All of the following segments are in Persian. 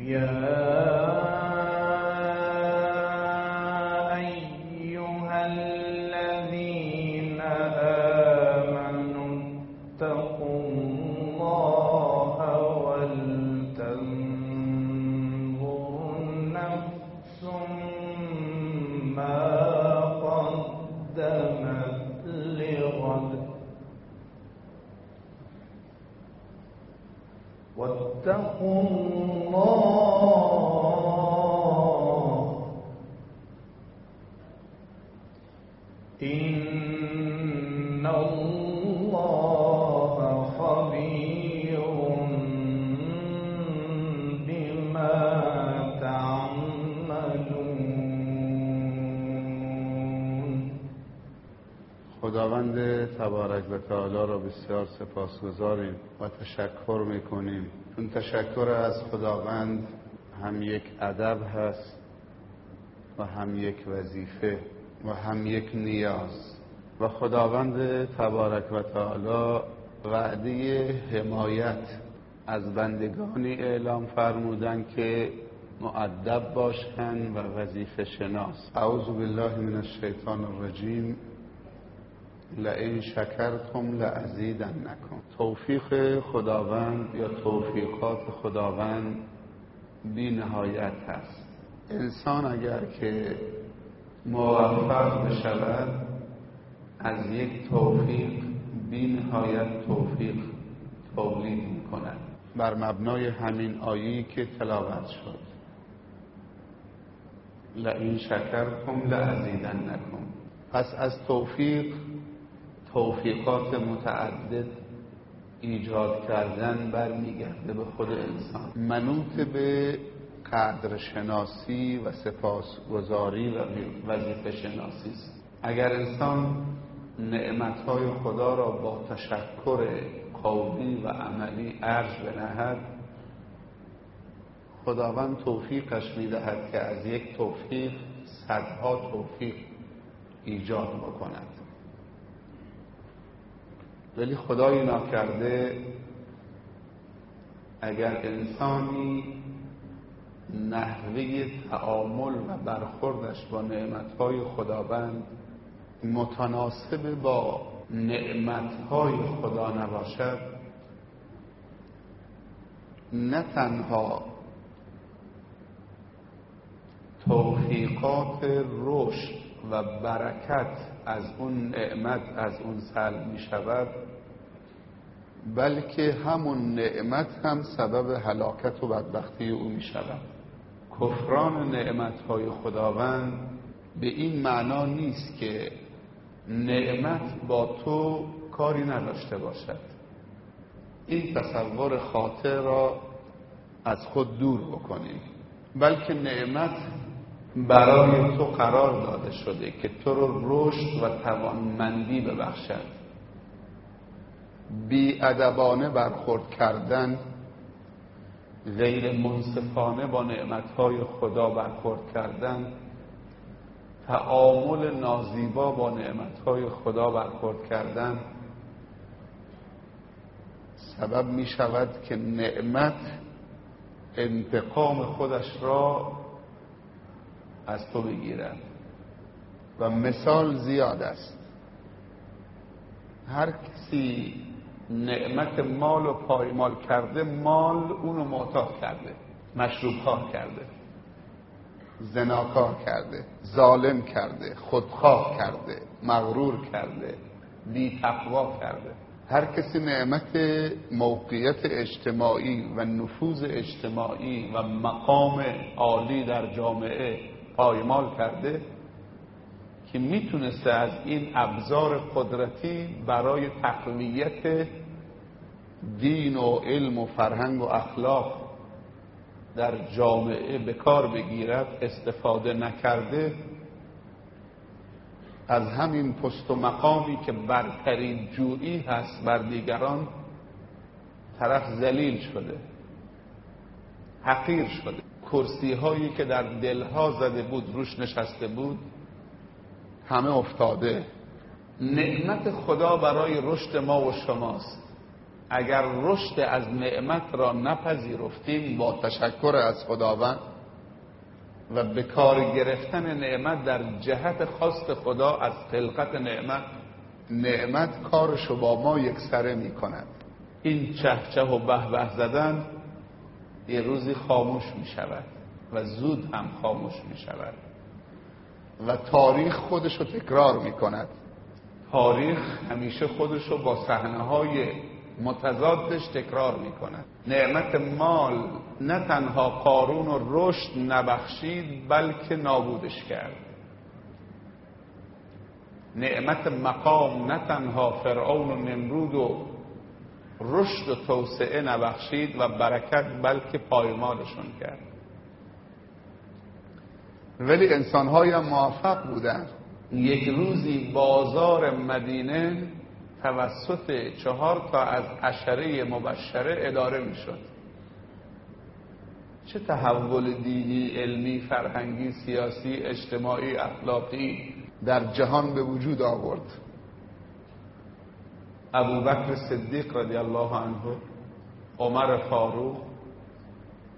خداوند بسیار سپاسگزاریم و تشکر می‌کنیم. اون تشکر از خداوند هم یک ادب هست و هم یک وظیفه و هم یک نیاز. و خداوند تبارک و تعالی وعده حمایت از بندگانی اعلام فرمودن که معدب باشند و وظیفه شناس. اعوذ بالله من الشیطان الرجیم. لئن شکرتم نکن توفیق خداوند یا توفیقات خداوند بی نهایت هست انسان اگر که موفق بشود از یک توفیق بی نهایت توفیق تولید می کند بر مبنای همین آیی که تلاوت شد. لئن شکرتم نکن پس از توفیق توفیقات متعدد ایجاد کردن برمیگرده به خود انسان. منوط به قدر شناسی و سپاسگزاری و وظیفه شناسی است. اگر انسان نعمتهای خدا را با تشکر قولی و عملی ارج بنهد خداوند توفیقش می‌دهد که از یک توفیق صدها توفیق ایجاد بکند. ولی خدای ناکرده اگر انسانی نحوه تعامل و برخوردش با نعمتهای خداوند متناسب با نعمتهای خدا نباشد نه تنها توفیقات رشد و برکت از اون نعمت از اون سلب می شود بلکه همون نعمت هم سبب هلاکت و بدبختی او می شود کفران نعمت های خداوند به این معنا نیست که نعمت با تو کاری نداشته باشد. این تصور خاطر را از خود دور بکنیم بلکه نعمت برای تو قرار داده شده که تو رو رشد و توانمندی ببخشد. بی ادبانه برخورد کردن غیر منصفانه با نعمتهای خدا برخورد کردن تعامل نازیبا با نعمتهای خدا برخورد کردن. سبب می شود که نعمت انتقام خودش را از تو بگیرد و مثال زیاد است. هر کسی نعمت مال و پایمال کرده مال اونو معتاد کرده مشروب کرده زناکار کرده ظالم کرده خودخواه کرده مغرور کرده بی تقوا کرده. هر کسی نعمت موقعیت اجتماعی و نفوذ اجتماعی و مقام عالی در جامعه پایمال کرده که می‌تونسته از این ابزار قدرتی برای تقویت دین و علم و فرهنگ و اخلاق در جامعه به کار بگیرد استفاده نکرده از همین پست و مقامی که برترین جویی هست بر دیگران طرف زلیل شده حقیر شده. کرسی هایی که در دلها زده بود روش نشسته بود همه افتاده. نعمت خدا برای رشد ما و شماست. اگر رشد از نعمت را نپذیرفتیم با تشکر از خداوند و به کار گرفتن نعمت در جهت خواست خدا از خلقت نعمت نعمت کارشو با ما یک سره می کند این چهچه و به زدن یه روزی خاموش می شود و زود هم خاموش می شود و تاریخ خودشو تکرار می کند تاریخ همیشه خودشو با صحنه های متضادش تکرار می کند نعمت مال نه تنها قارون و رشد نبخشید بلکه نابودش کرد. نعمت مقام نه تنها فرعون و نمرود و رشد و توسعه نبخشید و برکت بلکه پایمالشون کرد. ولی انسانهای موفق بودند یک روزی بازار مدینه توسط چهار تا از عشره مبشره اداره می‌شد. چه تحول دینی علمی فرهنگی سیاسی اجتماعی اخلاقی در جهان به وجود آورد. ابو بکر صدیق رضی الله عنه عمر فاروق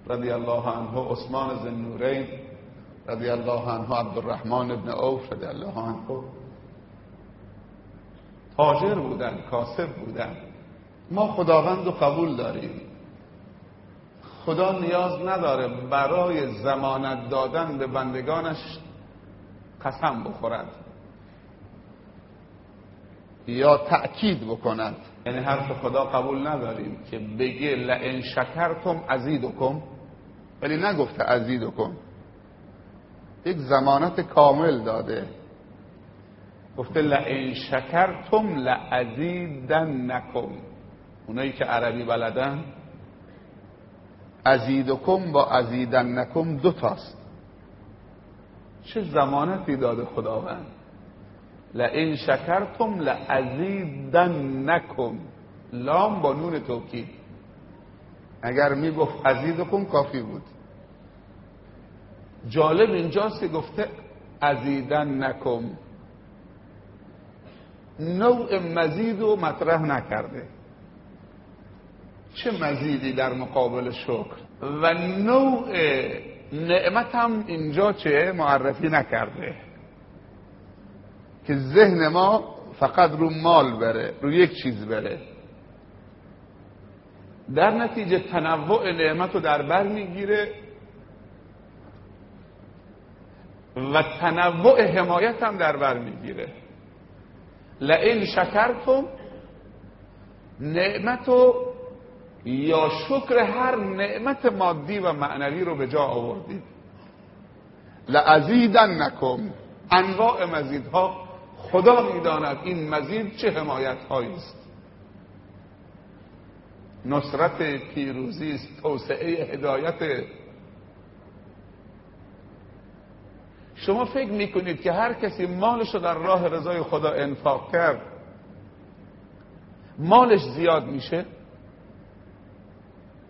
رضی الله عنه عثمان زنورین رضی الله عنه عبدالرحمن ابن عوف رضی الله عنه. تاجر بودن کاسب بودن. ما خداوند و قبول داریم. خدا نیاز نداره برای زمانت دادن به بندگانش قسم بخورد. یا تأکید بکند یعنی حرف خدا قبول نداریم که بگه لئن شکرتم ازیدکم ولی نگفته ازیدکم یک زمانت کامل داده. گفته لئن شکرتم لازیدنکم اونایی که عربی بلدن ازیدکم با ازیدنکم دو تاست چه زمانتی داده خداوند؟ لئن شکرتم لازیدنکم لام با نون توکید. اگر می‌گفت ازیدکم کافی بود. جالب اینجاست که گفته ازیدنکم. نوع مزید رو مطرح نکرده. چه مزیدی در مقابل شکر؟ و نوع نعمت هم اینجا چه؟ معرفی نکرده. که ذهن ما فقط رو مال بره رو یک چیز بره. در نتیجه تنوع نعمت رو در بر می‌گیره و تنوع حمایت هم در بر می‌گیره. لئن شکرتم نعمت و یا شکر هر نعمت مادی و معنوی رو به جا آوردید. لعزیدن نکم انواع مزیدها خدا می‌داند این مزید چه حمایت است. نصرت پیروزی است توسعه هدایت. شما فکر می‌کنید که هر کسی مالش رو در راه رضای خدا انفاق کرد مالش زیاد میشه؟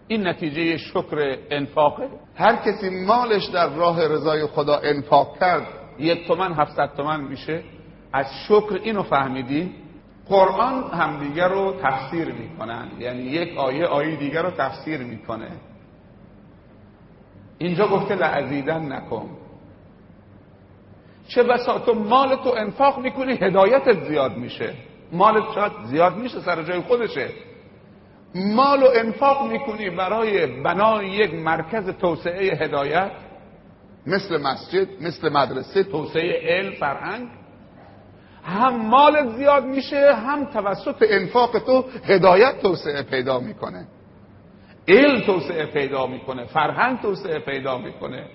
این نتیجه شکر انفاقه؟ هر کسی مالش در راه رضای خدا انفاق کرد یک تومن هفتصد تومن میشه؟ از شکر اینو فهمیدی قرآن همدیگر رو تفسیر می‌کنن. یعنی یک آیه آیه دیگر رو تفسیر می‌کنه. اینجا گفته لعزیدن نکن. چه بسا تو مال تو انفاق می‌کنی هدایتت زیاد میشه. مالت شاید زیاد میشه؟ سر جای خودشه. مال و انفاق می‌کنی برای بنای یک مرکز توسعه هدایت مثل مسجد مثل مدرسه توسعه علم فرهنگ. هم مال زیاد میشه هم توسط انفاق تو هدایت توسعه پیدا می‌کنه. علم توسعه پیدا می‌کنه فرهنگ توسعه پیدا می‌کنه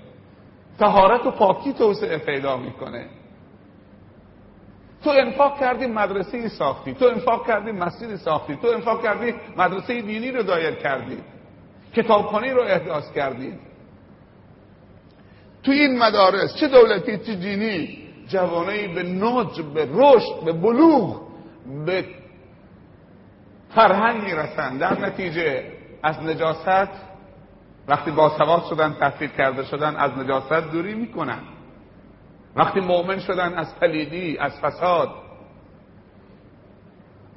تهارت و پاکی توسعه پیدا می‌کنه. تو انفاق کردی مدرسه ساختی تو انفاق کردی مسجد ساختی تو انفاق کردی مدرسه دینی رو دایر کردی کتابخانه رو احداث کردی. تو این مدارس چه دولتی چه دینی؟ جوانایی به نوج به رشد به بلوغ به فرهنگ می‌رسن در نتیجه از نجاست وقتی باسواد شدن تحصیل کرده شدن از نجاست دوری می‌کنن. وقتی مؤمن شدن از پلیدی از فساد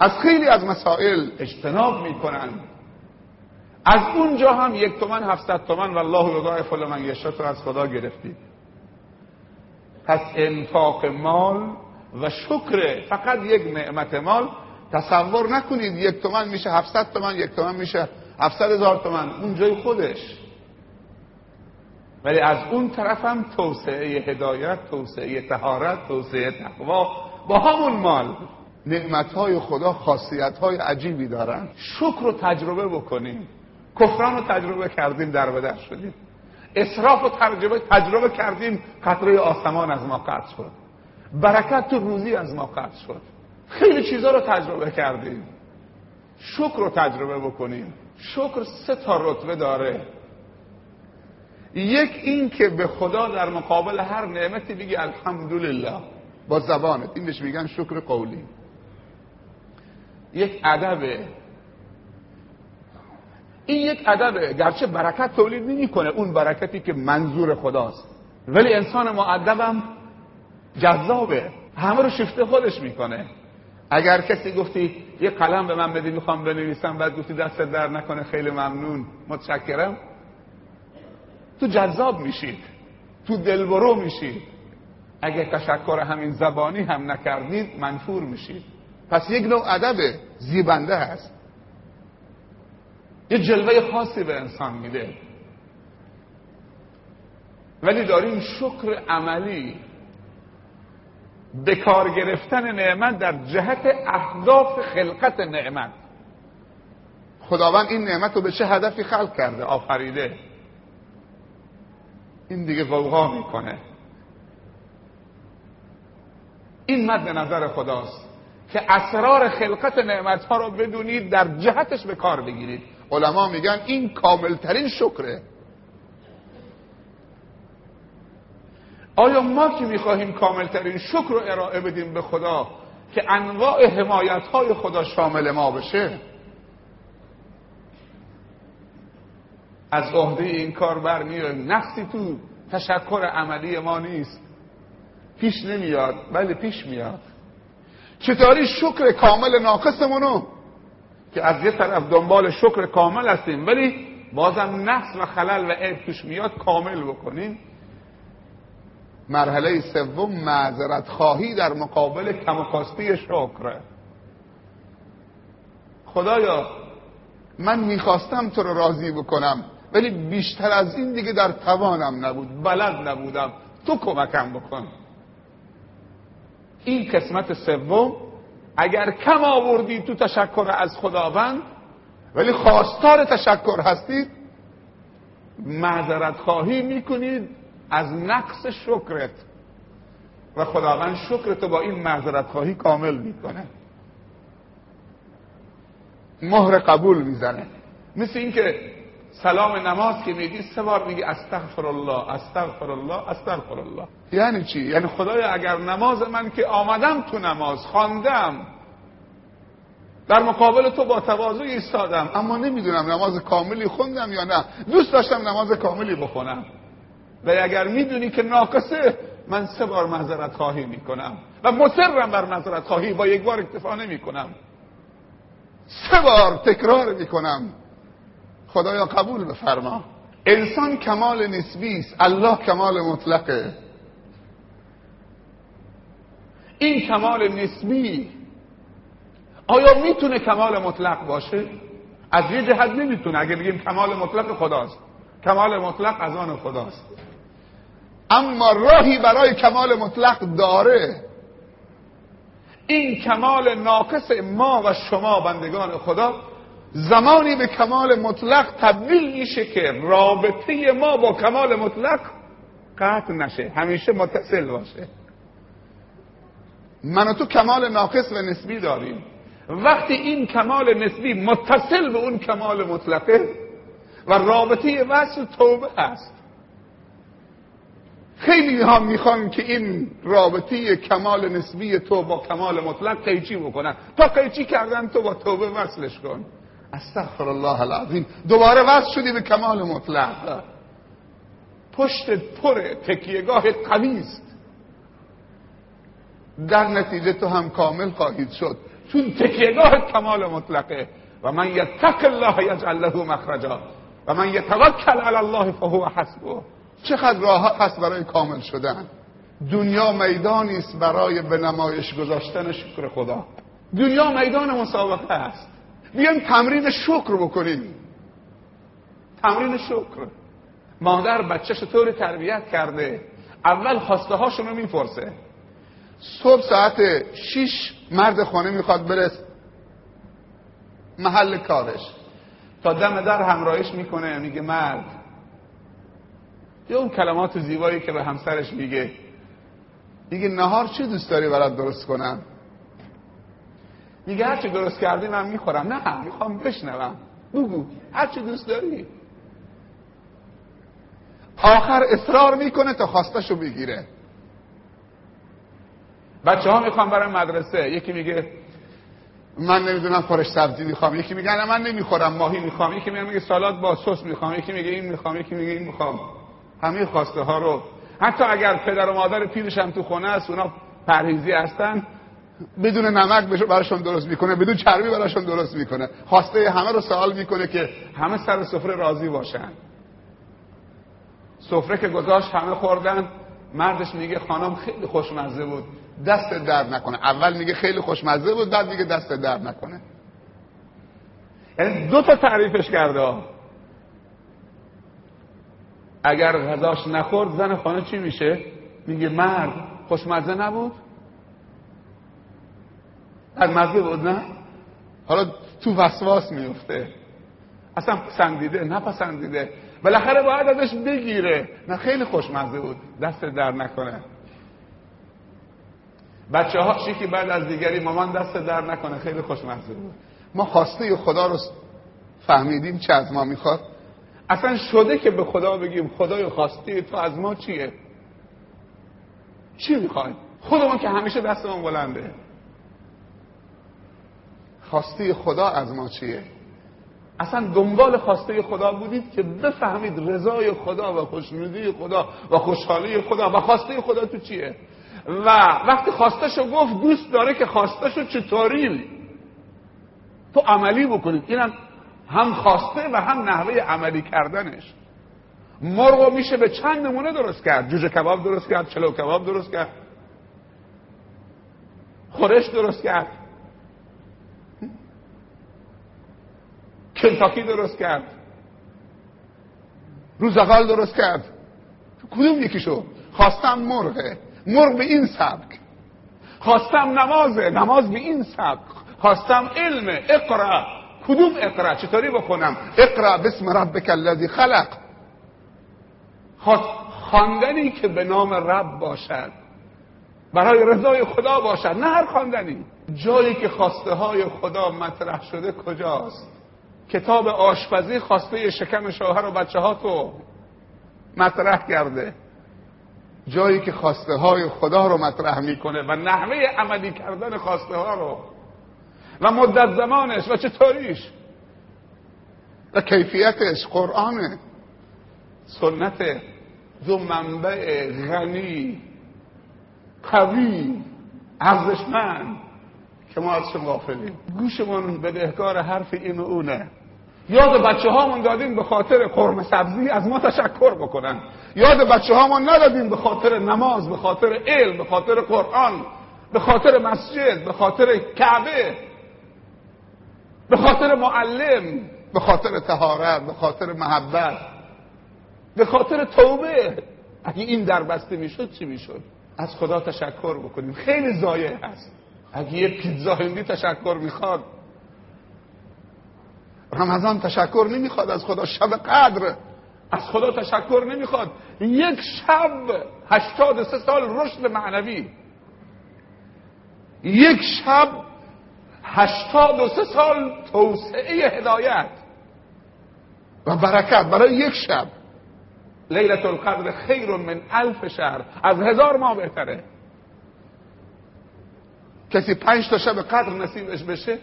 از خیلی از مسائل اجتناب می‌کنن. از اونجا هم یک تومن هفتصد تومن والله یضاعف لمن یشاء تو از خدا گرفتید پس انفاق مال و شکر فقط یک نعمت مال تصور نکنید یک تومن میشه 700 تومن یک تومن میشه 700 هزار تومن. اون جای خودش. ولی از اون طرف هم توسعه هدایت توسعه تهارت توسعه تقوا با همون مال نعمت های خدا خاصیت های عجیبی دارن. شکر رو تجربه بکنیم. کفران رو تجربه کردیم در بدر شدیم. اصراف رو تجربه, تجربه کردیم قطره آسمان از ما قطع شد. برکت تو روزی از ما قطع شد. خیلی چیزا رو تجربه کردیم. شکر رو تجربه بکنیم. شکر سه تا رتبه داره. یک این که به خدا در مقابل هر نعمتی بگی الحمدلله. با زبانت. این بهش میگن شکر قولی. یک ادبه. این یک ادبه گرچه برکت تولید نمی‌کنه اون برکتی که منظور خداست. ولی انسان معدبم جذابه. همه رو شفته خودش می‌کنه. اگر کسی گفتی یه قلم به من بدی می‌خوام بنویسم. بعد گفتی دست در نکنه خیلی ممنون متشکرم. تو جذاب میشید تو دلبرو میشید اگه تشکر همین زبانی هم نکردید منفور میشید پس یک نوع ادب زیبنده هست. یه جلوه خاصی به انسان میده. ولی داریم شکر عملی به کار گرفتن نعمت در جهت اهداف خلقت نعمت. خداوند این نعمت رو به چه هدفی خلق کرده؟ آفریده. این دیگه غوغا می‌کنه. این مد نظر خداست که اسرار خلقت نعمت ها رو بدونید در جهتش به کار بگیرید. علما میگن این کاملترین شکره. آیا ما که می‌خواهیم کاملترین شکر رو ارائه بدیم به خدا که انواع حمایت های خدا شامل ما بشه؟ از عهده این کار برمیایم نقصی تو تشکر عملی ما نیست. پیش نمیاد ولی پیش میاد. چطوری شکر کامل ناقصمونو که از یه طرف دنبال شکر کامل هستیم ولی بازم نقص و خلل و عیب پیش میاد کامل بکنیم. مرحله سوم معذرت خواهی در مقابل کمکاستی شکر. خدایا من می‌خواستم تو رو راضی بکنم ولی بیشتر از این دیگه در توانم نبود بلد نبودم. تو کمکم بکن. این قسمت سوم اگر کم آوردید تو تشکر از خداوند ولی خواستار تشکر هستید معذرت خواهی می‌کنید از نقص شکرت. و خداوند شکرتو با این معذرت خواهی کامل می‌کنه. مهر قبول می‌زنه. مثل اینکه سلام نماز که میگی سه بار میگی استغفر الله استغفر الله استغفر الله یعنی چی؟ یعنی خدایا اگر نماز من که آمدم تو نماز خواندم در مقابل تو با تواضع ایستادم اما نمی‌دونم نماز کاملی خوندم یا نه. دوست داشتم نماز کاملی بخونم. و اگر می‌دونی که ناقصه من سه بار معذرت خواهی می‌کنم. و مصرم بر معذرت خواهی با یک بار اکتفا نمی‌کنم. سه بار تکرار می‌کنم. خدایا قبول بفرما. انسان کمال نسبی است. الله کمال مطلقه. این کمال نسبی آیا می‌تونه کمال مطلق باشه؟ از یه جهت نمی‌تونه. اگه بگیم کمال مطلق خداست. کمال مطلق از آن خداست. اما راهی برای کمال مطلق داره. این کمال ناقص ما و شما بندگان خدا زمانی به کمال مطلق تبدیل میشه که رابطه ما با کمال مطلق قطع نشه. همیشه متصل باشه. من و تو کمال ناقص و نسبی داریم. وقتی این کمال نسبی متصل به اون کمال مطلقه و رابطه وصل توبه است. خیلی ها می‌خوان که این رابطه کمال نسبی تو با کمال مطلق قیچی بکنن. تا قیچی کردن تو با توبه وصلش کن. استغفر الله العظیم دوباره وصل شدی به کمال مطلق. پشت پر تکیهگاه قوی است در نتیجه تو هم کامل خواهید شد. چون تکیهگاه کمال مطلقه. و من یتق الله یجعل له مخرجا. و من یتوکل علی الله فهو حسبه. چقدر راه هست برای کامل شدن. دنیا میدانی است برای به نمایش گذاشتن شکر خدا. دنیا میدان مسابقه است. بیان تمرین شکر بکنیم تمرین شکر. مادر بچهش طور تربیت کرده اول خواسته هاشون رو می‌پرسه. صبح ساعت شیش مرد خانه می‌خواد برس. محل کارش. تا دم در همراهش می‌کنه میگه مرد. یه اون کلمات زیبایی که به همسرش میگه. میگه نهار چی دوست داری برات درست کنم؟ میگه هرچی درست کردی من می‌خورم. نه می‌خوام بشنوم. بگو. هرچی دوست داری. آخر اصرار می‌کنه تا خواستشو بگیره. بچه ها می‌خوام برای مدرسه. یکی میگه من نمی‌دونم خورش سبزی می‌خوام. یکی میگه نه من نمی‌خورم ماهی می‌خوام. یکی میگه سالاد با سس می‌خوام. یکی میگه این می‌خوام یکی میگه این می‌خوام. همه خواسته ها رو. حتی اگر پدر و مادر پیرش هم تو خونه است اونا پرهیزی هستن. بدون نمک براشون درست می‌کنه بدون چربی براشون درست می‌کنه. خواسته همه رو سوال می‌کنه که همه سر سفره راضی باشن. سفره که گذاشت همه خوردن مردش میگه خانم خیلی خوشمزه بود دست درد نکنه. اول میگه خیلی خوشمزه بود بعد میگه دست درد نکنه. یعنی دو تا تعریفش کرده اگر غذاش نخورد زن خانه چی میشه؟ میگه مرد خوشمزه نبود از مزه بود نه؟ حالا تو وسواس میفته اصلا پسندیده نپسندیده بالاخره باید ازش بگیره. نه خیلی خوشمزه بود. دست در نکنه. بچه ها که بعد از دیگری مامان دست در نکنه. خیلی خوشمزه بود. ما خواسته خدا رو فهمیدیم چه از ما می‌خواد. اصلا شده که به خدا بگیم خدای خواسته تو از ما چیه؟ چی می‌خوای؟ خودمون که همیشه دستمون بلنده. خواسته خدا از ما چیه؟ اصلا دنبال خواسته خدا بودید که بفهمید رضای خدا و خوشنودی خدا و خوشحالی خدا و خواسته خدا تو چیه؟ و وقتی خواستشو گفت دوست داره که خواستشو چطوری تو عملی بکنید. اینم هم خواسته و هم نحوه عملی کردنش. مرغو میشه به چند نمونه درست کرد. جوجه کباب درست کرد چلو کباب درست کرد. خورش درست کرد. کنتاکی درست کرد. روزغال درست کرد. کدوم یکیشو؟ خواستم مرغه مرغ به این سبک. خواستم نمازه نماز به این سبک. خواستم علم اقرا کدوم اقرا چطوری بخونم اقرا بسم ربک الذی خلق. خواندنی که به نام رب باشد. برای رضای خدا باشد. نه هر خواندنی. جایی که خواسته های خدا مطرح شده کجاست؟ کتاب آشپزی خواسته شکم شوهر و بچه ها تو مطرح کرده. جایی که خواسته های خدا رو مطرح می‌کنه و نحوه عملی کردن خواسته ها رو. و مدت زمانش و چطوریش؟ و کیفیتش؟ قرآنه سنت دو منبع غنی قوی ارزشمند. که ما ازشون غافلیم گوشمون بدهکار حرف این و اونه. یاد بچه هامون دادیم به خاطر قرم سبزی از ما تشکر بکنن یاد بچه هامون ندادیم به خاطر نماز به خاطر علم به خاطر قرآن به خاطر مسجد به خاطر کعبه به خاطر معلم به خاطر تهارت به خاطر محبت به خاطر توبه اگه این در بسته می‌شد چی می‌شد از خدا تشکر بکنیم خیلی زایه هست اگه یه پیتزا هندی تشکر می‌خواد رمضان تشکر نمی‌خواد از خدا شب قدر. از خدا تشکر نمی‌خواد. یک شب هشتاد سه سال رشد معنوی. یک شب هشتاد و سه سال توسعه هدایت. و برکت. برای یک شب. لیلت القدر خیر من الف شهر. از هزار ماه بهتره. کسی پنج تا شب قدر نصیبش بشه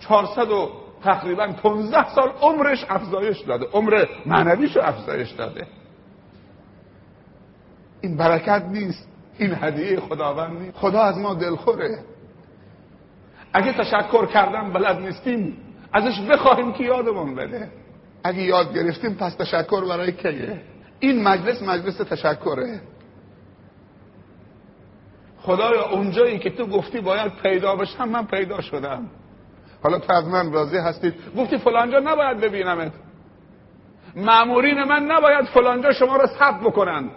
چهارصد و تقریبا 15 سال عمرش افزایش داده. عمر معنویش افزایش داده. این برکت نیست. این هدیه خداوند نیست. خدا از ما دلخوره. اگه تشکر کردن بلد نیستیم. ازش بخواهیم که یادمون بده. اگه یاد گرفتیم پس تشکر برای کیه؟ این مجلس مجلس تشکره. خدایا اونجایی که تو گفتی باید پیدا بشم من پیدا شدم. حالا تو از من راضی هستید؟ گفتی فلانجا نباید ببینمت. معمورین من نباید فلانجا شما رو ثبت بکنن.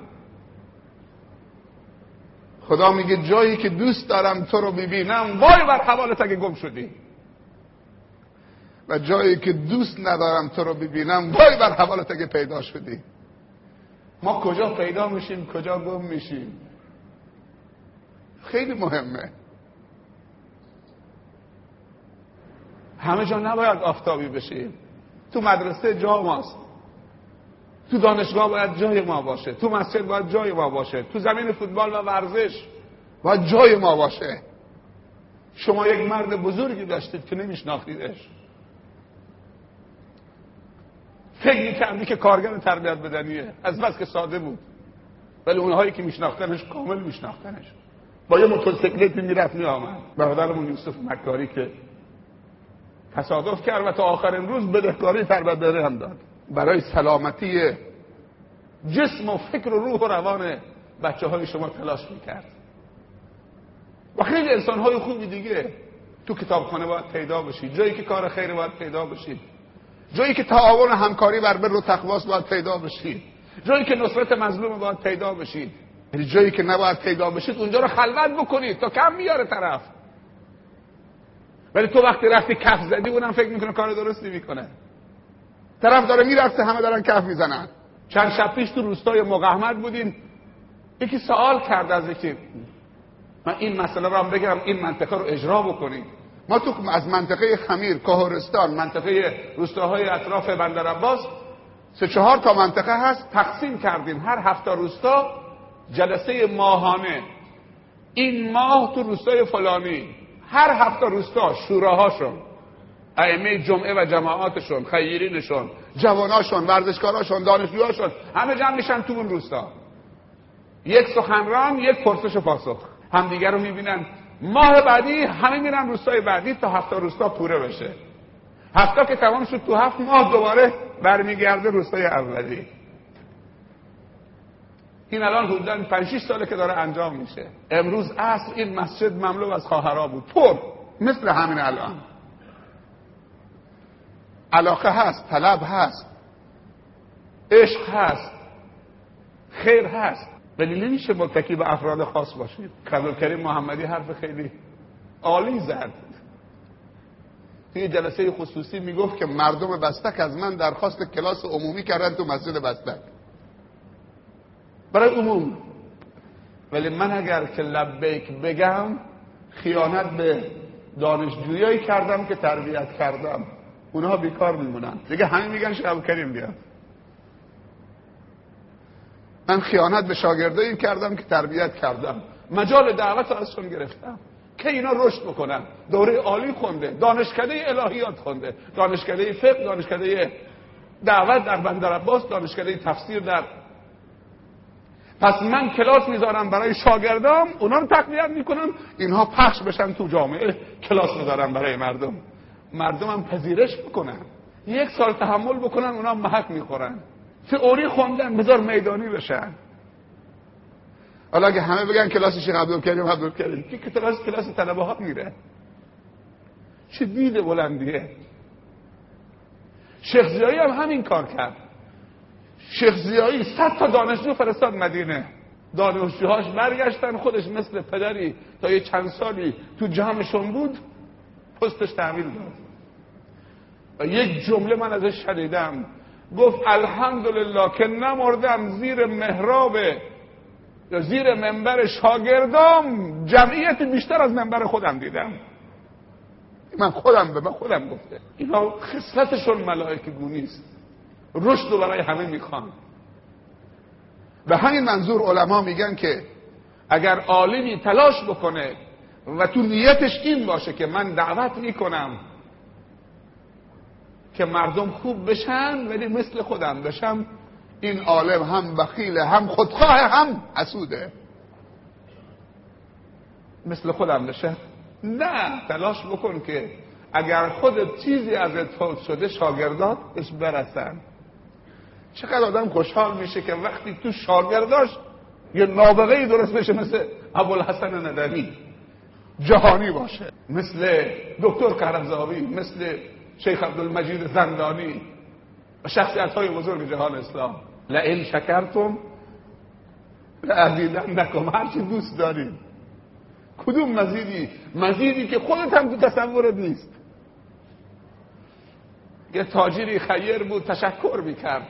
خدا میگه جایی که دوست دارم تو رو ببینم وای بر حوالت اگه گم شدی. و جایی که دوست ندارم تو رو ببینم وای بر حوالت اگه پیدا شدی. ما کجا پیدا میشیم کجا گم میشیم؟ خیلی مهمه. همه جا نباید آفتابی بشیم تو مدرسه جا ماست. تو دانشگاه باید جای ما باشه. تو مسجد باید جای ما باشه. تو زمین فوتبال و ورزش باید جای ما باشه. شما یک مرد بزرگی داشتید که نمیشناختیدش. فکر می‌کردی که کارگر تربیت بدنیه. از بس که ساده بود. ولی اونهایی که میشناختنش کامل میشناختنش. با یه موتورسیکلت می‌رفت میآمد. برادرمون یوسف مکاری که تصادف کرد و تا آخرین روز بدهکاری تربیت هم داد. برای سلامتی جسم و فکر و روح و روان بچه های شما تلاش می‌کرد. و خیلی انسان های خوبی دیگه تو کتابخانه باید پیدا بشید. جایی که کار خیر باید پیدا بشید. جایی که تعاون همکاری بر بر و تقواس باید پیدا بشید. جایی که نصرت مظلوم باید پیدا بشید. یعنی جایی که نباید پیدا بشید اونجا رو خلوت بکنید تا کم میاره طرف. ولی تو وقتی رفتی کف زدی اونم فکر می‌کنه کار درستی می‌کنه. طرف داره می‌رفته همه دارن کف می‌زنن. چند شب پیش تو روستای مقاومت بودیم. یکی سوال کرد از یکی. من این مسئله رو هم بگم این منطقه رو اجرا بکنیم. ما تو از منطقه خمیر کاهرستان منطقه روستاهای اطراف بندر عباس سه چهار تا منطقه هست تقسیم کردیم. هر هفته روستا جلسه ماهانه. این ماه تو روستای فلانی. هر هفته روستا شوراهاشون ائمه جمعه و جماعاتشون خیرینشون جواناشون ورزشکاراشون دانشجوهاشون همه جمع میشن تو اون روستا. یک سخنران یک پرسش و پاسخ. همدیگه رو می‌بینن. ماه بعدی همه میرن روستای بعدی تا هفته روستا پوره بشه. هفته که تمام شد تو هفت ماه دوباره برمیگرده روستای اولی این الان حدودا 5 6 ساله که داره انجام میشه. امروز عصر این مسجد مملو از خواهرا بود. پر. مثل همین الان. علاقه هست طلب هست. عشق هست. خیر هست. ولی نمیشه متکی به افراد خاص باشید کریم محمدی حرف خیلی عالی زد. توی جلسه خصوصی می‌گفت که مردم بستک از من درخواست کلاس عمومی کردن تو مسجد بستک. برای عموم. ولی من اگر که لبیک بگم خیانت به دانشجویایی کردم که تربیت کردم. اونها بیکار میمونن. دیگه همین میگن شب کریم بیاد. من خیانت به شاگردایی کردم که تربیت کردم. مجال دعوت ازشون گرفتم. که اینا رشد بکنن. دوره عالی خونده. دانشکده الهیات خونده. دانشکده فقه دانشکده دعوت در بندر عباس دانشکده تفسیر در پس من کلاس می‌ذارم برای شاگردام اونا رو تقویت می‌کنم اینها پخش بشن تو جامعه کلاس می‌ذارم برای مردم. مردم هم پذیرش می‌کنن یک سال تحمل بکنن اونا محک می‌خورن. تئوری خوندن بذار میدانی بشن. حالا اگه همه بگن کلاس شیخ عبدالکریم عبدالکریم که کلاس کلاس طلبه ها میره. چه دید بلندیه. شیخ زیایی هم همین کار کرد. شیخ زیایی صد تا دانشجو فرستاد مدینه. دانشجوهاش برگشتن خودش مثل پدری تا یه چند سالی تو جمعشون بود پستش تحویل داد. و یک جمله من ازش شنیدم. گفت الحمدلله که نمردم زیر محراب یا زیر منبر شاگردام جمعیت بیشتر از منبر خودم دیدم. من خودم به من خودم گفته. اینا خصلتشون ملائکه گونیست رشد رو برای همه می‌خوان. به همین منظور علما میگن که اگر عالمی تلاش بکنه و تو نیتش این باشه که من دعوت می‌کنم که مردم خوب بشن ولی مثل خودم بشم این عالم هم بخیله هم خودخواه هم حسوده مثل خودم بشه؟ نه تلاش بکن که اگر خود چیزی از فوت شده شاگردات بهش برسن. چقدر آدم خوشحال میشه که وقتی تو شاگرداش یه نابغه درست بشه مثل ابوالحسن ندوی. جهانی باشه. مثل دکتر کرمزاوی مثل شیخ عبدالمجید زندانی و شخصیت های بزرگ جهان اسلام. لئن شکرتم لعزیدن نکم. هرچی دوست دارید کدوم مزیدی؟ مزیدی که خودت هم تو تصورت نیست. یه تاجری خیر بود تشکر می‌کرد.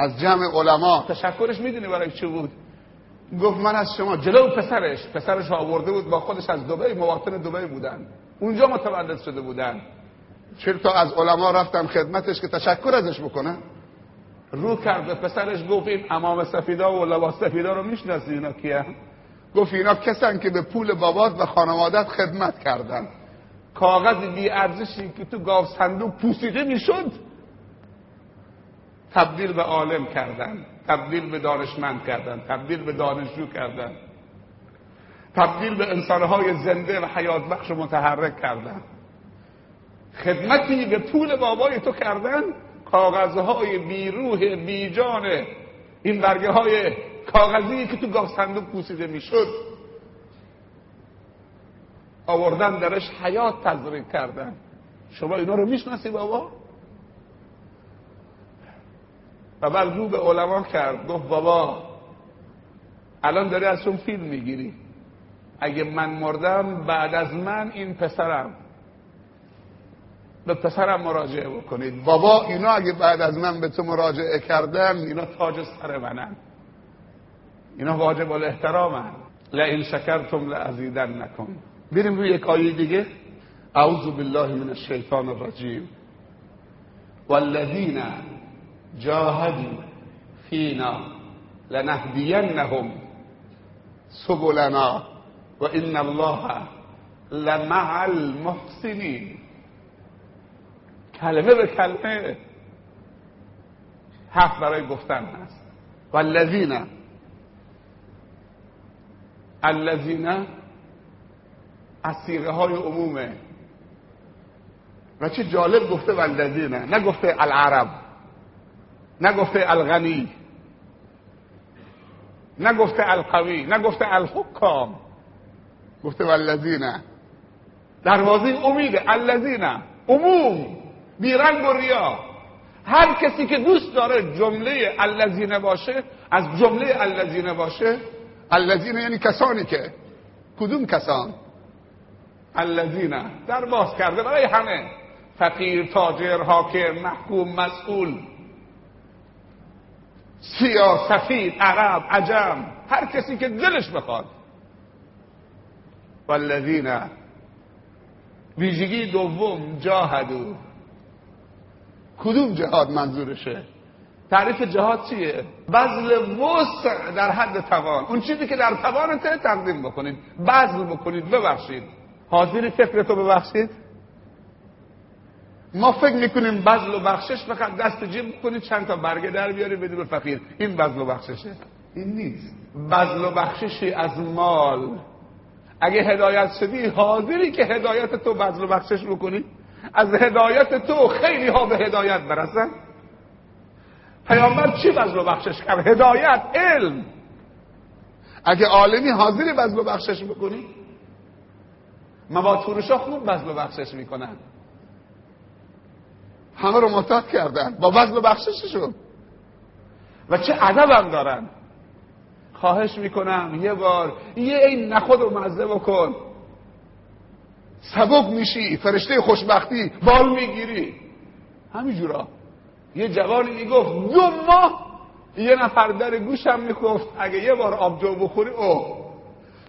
از جمع علما. تشکرش می‌دونی برای چی بود؟ گفت من از شما جلو پسرش پسرش آورده بود با خودش از دبی مواطن دبی بودن. اونجا متولد شده بودن. چرا تا از علما رفتن خدمتش که تشکر ازش بکنن رو کرد به پسرش گفت این امام سفیدا و لباس سفیدا رو می‌شناسی اینا کیه؟ گفت اینا کسن که به پول بابات و خانوادت خدمت کردن. کاغذ بی ارزشی که تو گاو صندوق پوسیده می‌شد. تبدیل به عالم کردن تبدیل به دانشمند کردن تبدیل به دانشجو کردن. تبدیل به انسانهای زنده و حیات بخش متحرک کردن. خدمتی به پول بابای تو کردن کاغذهای بیروح بیجان این برگه های کاغذی که تو گاو صندوق پوسیده می‌شد. آوردن درش حیات تزریق کردن. شما اینا رو می‌شناسی بابا؟ و بعد رو به علما کرد گفت بابا الان داری از اون فیلم می‌گیری. اگه من مردم بعد از من این پسرم. به پسرم مراجعه بکنید. بابا اینا اگه بعد از من به تو مراجعه کردن اینا تاج سر منن. اینا واجب الاحترامن. لئن شکرتم لازیدن نکن. بریم روی یک آیه دیگه. اعوذ بالله من الشیطان الرجیم. والذین جاهدوا فینا لنهدینهم سبلنا و ان الله لمع المحسنین. کلمه به کلمه حق برای گفتن هست. والذین الذین از سیغه های عمومه. و چه جالب گفته والذین نگفته العرب. نگفته الغنی نگفته القوی نگفته الحکام. گفته والذین. دروازه امیده الذین. عموم بیرنگ و ریا. هر کسی که دوست داره جمله الذین باشه از جمله الذین باشه الذین یعنی کسانی که کدوم کسان؟ الذین. در باز کرده برای همه. فقیر تاجر حاکم محکوم مسئول. سیاه سفید عرب عجم هر کسی که دلش بخواد. والذین ویژگی دوم جاهدو. کدوم جهاد منظورشه؟ تعریف جهاد چیه؟ بذل وسع در حد توان. اون چیزی که در توانته تقدیم بکنید. بذل بکنید. ببخشید. حاضری فکرتو ببخشید؟ ما فکر می‌کنیم بذل و بخشش فقط دست جیب کنید چند تا برگه در بیاری بدی به فقیر. این بذل و بخششه. این نیست. بذل و بخششی از مال. اگه هدایت شدی حاضری که هدایت تو بذل و بخشش بکنی. از هدایت تو خیلی ها به هدایت برسن. پیامبر چی بذل و بخشش کرد؟ هدایت علم. اگه عالمی حاضری بذل و بخشش بکنی مواد فروشا خوب بذل و بخشش می‌کنن. همه رو معتاد کردن. با بذل و بخشششون. و چه ادبم دارن. خواهش می‌کنم یه بار یه این نخود رو مزه بکن. سبک میشی فرشته خوشبختی بال می‌گیری. همینجورا یه جوانی می‌گفت دو ماه یه نفر در گوشم می‌گفت اگه یه بار آبجو بخوری او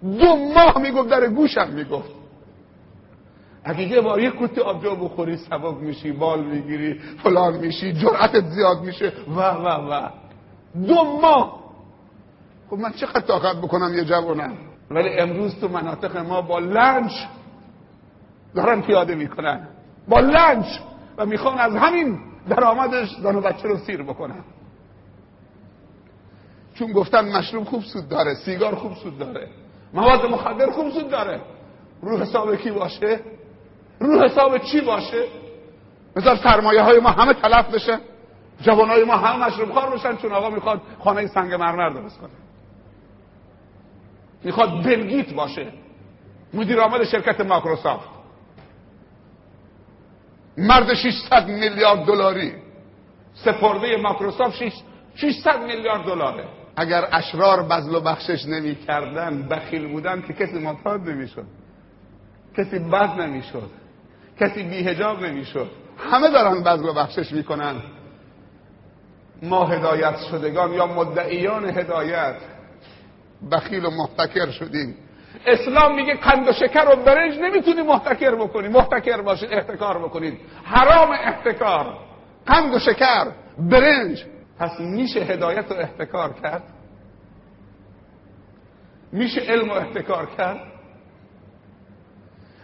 دو ماه می‌گفت در گوشم می‌گفت. اگه یه بار یه کوت آبجو بخوری سبک میشی بال می‌گیری فلان میشی جرأتت زیاد میشه. و و و دو ماه. خب من چقدر طاقت بکنم یه جوانم؟ ولی امروز تو مناطق ما با لنج دارن پیاده می‌کنن. با لنج. و می‌خوان از همین درآمدش زن و بچه رو سیر بکنن. چون گفتن مشروب خوب سود داره سیگار خوب سود داره مواد مخدر خوب سود داره. رو حساب کی باشه؟ رو حساب چی باشه؟ مثلا سرمایه های ما همه تلف بشه. جوان های ما همه مشروب خار بشن چون آقا می‌خواد خانه سنگ مرمر درست کنه. می‌خواد بلگیت باشه. مدیر عامل شرکت ماکروسافت مرد 600 میلیارد دلاری. سپرده ماکروسافت 600 میلیارد دلاره. اگر اشرار بذل و بخشش نمی کردن بخیل بودن که کسی معتاد نمی‌شد. کسی بد نمی‌شد. کسی بیهجاب نمی‌شد. همه دارن بذل و بخشش می‌کنن. ما هدایت شدگان یا مدعیان هدایت. بخیل و محتکر شدیم. اسلام میگه قند و شکر و برنج نمی‌تونی محتکر بکنی. محتکر باشید احتکار بکنید حرام احتکار. قند و شکر برنج. پس میشه هدایت و احتکار کرد؟ میشه علم و احتکار کرد؟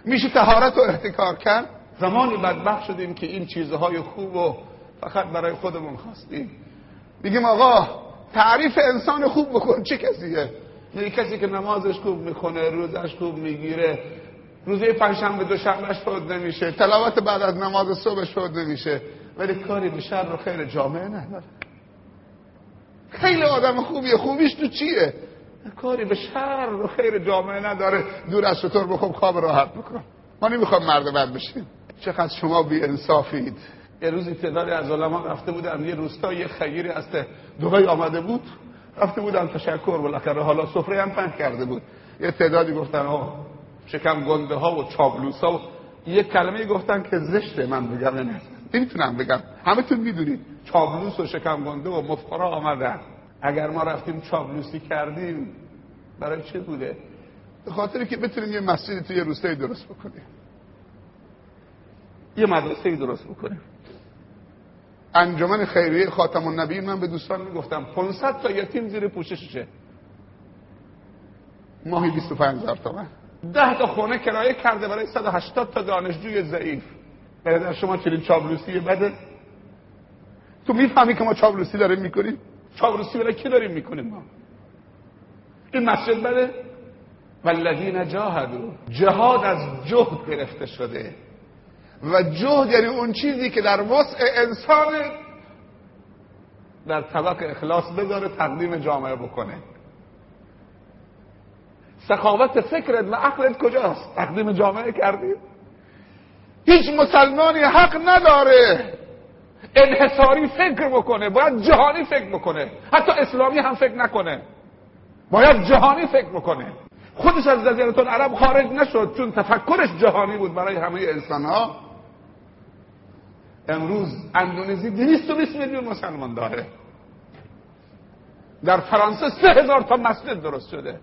میشه تهارت و احتکار کرد؟ زمانی بدبخت شدیم که این چیزهای خوب و فقط برای خودمون خواستیم. میگیم آقا تعریف انسان خوب بکن چه کسیه؟ یه کسی که نمازش خوب می‌کنه روزش خوب می‌گیره روزه پنجشنبه دوشنبهش فوت نمیشه تلاوت بعد از نماز صبحش فوت نمیشه ولی کاری به شر و خیر جامعه نداره. خیلی آدم خوبیه خوبیش تو چیه؟ کاری به شر و خیر جامعه نداره. دور از چطور بخوام خواب راحت بکن. ما نمی‌خوام مرد بد بشیم. چقدر شما بی انصافید یه روزی تعدادی از علما رفته بودن یه روستا یه خیری از دبی آمده بود. رفته بودن تشکر بالاخره حالا سفره هم پهن کرده بود. یه تعدادی گفتن ها شکم گنده ها و چابلوس ها و یه کلمه گفتن که زشته من بگم نه. نمی‌تونم بگم. همه تون می‌دونید. چابلوس و شکم گنده و مفخرا آمدن. اگر ما رفتیم چابلوسی کردیم برای چه بوده؟ به خاطری که بتونیم یه مسجدی توی روستایی درست بکنیم. یه مدرسه درست بکنیم. انجمن خیریه خاتم النبی من به دوستان می‌گفتم 500 تا یتیم زیر پوشششه ماهی 25 هزار تومن. ده تا خونه کرایه کرده برای 180 تا دانشجوی ضعیف. در شما چنین چابلوسی بده تو می‌فهمی که ما چابلوسی داریم می‌کنیم؟ چابلوسی برای کی داریم می‌کنیم ما؟ این مسجد بده والذین جاهدوا. جهاد از جهد گرفته شده. و جهد یعنی اون چیزی که در وسع انسان در طبق اخلاص بذاره تقدیم جامعه بکنه. سخاوت فکرت و عقلت کجاست؟ تقدیم جامعه کردیم. هیچ مسلمانی حق نداره. انحصاری فکر بکنه باید جهانی فکر بکنه. حتی اسلامی هم فکر نکنه. باید جهانی فکر بکنه. خودش از جزیره العرب خارج نشد چون تفکرش جهانی بود برای همه انسان ها امروز اندونزی 220 میلیون مسلمان داره. در فرانسه سه هزار تا مسجد درست شده.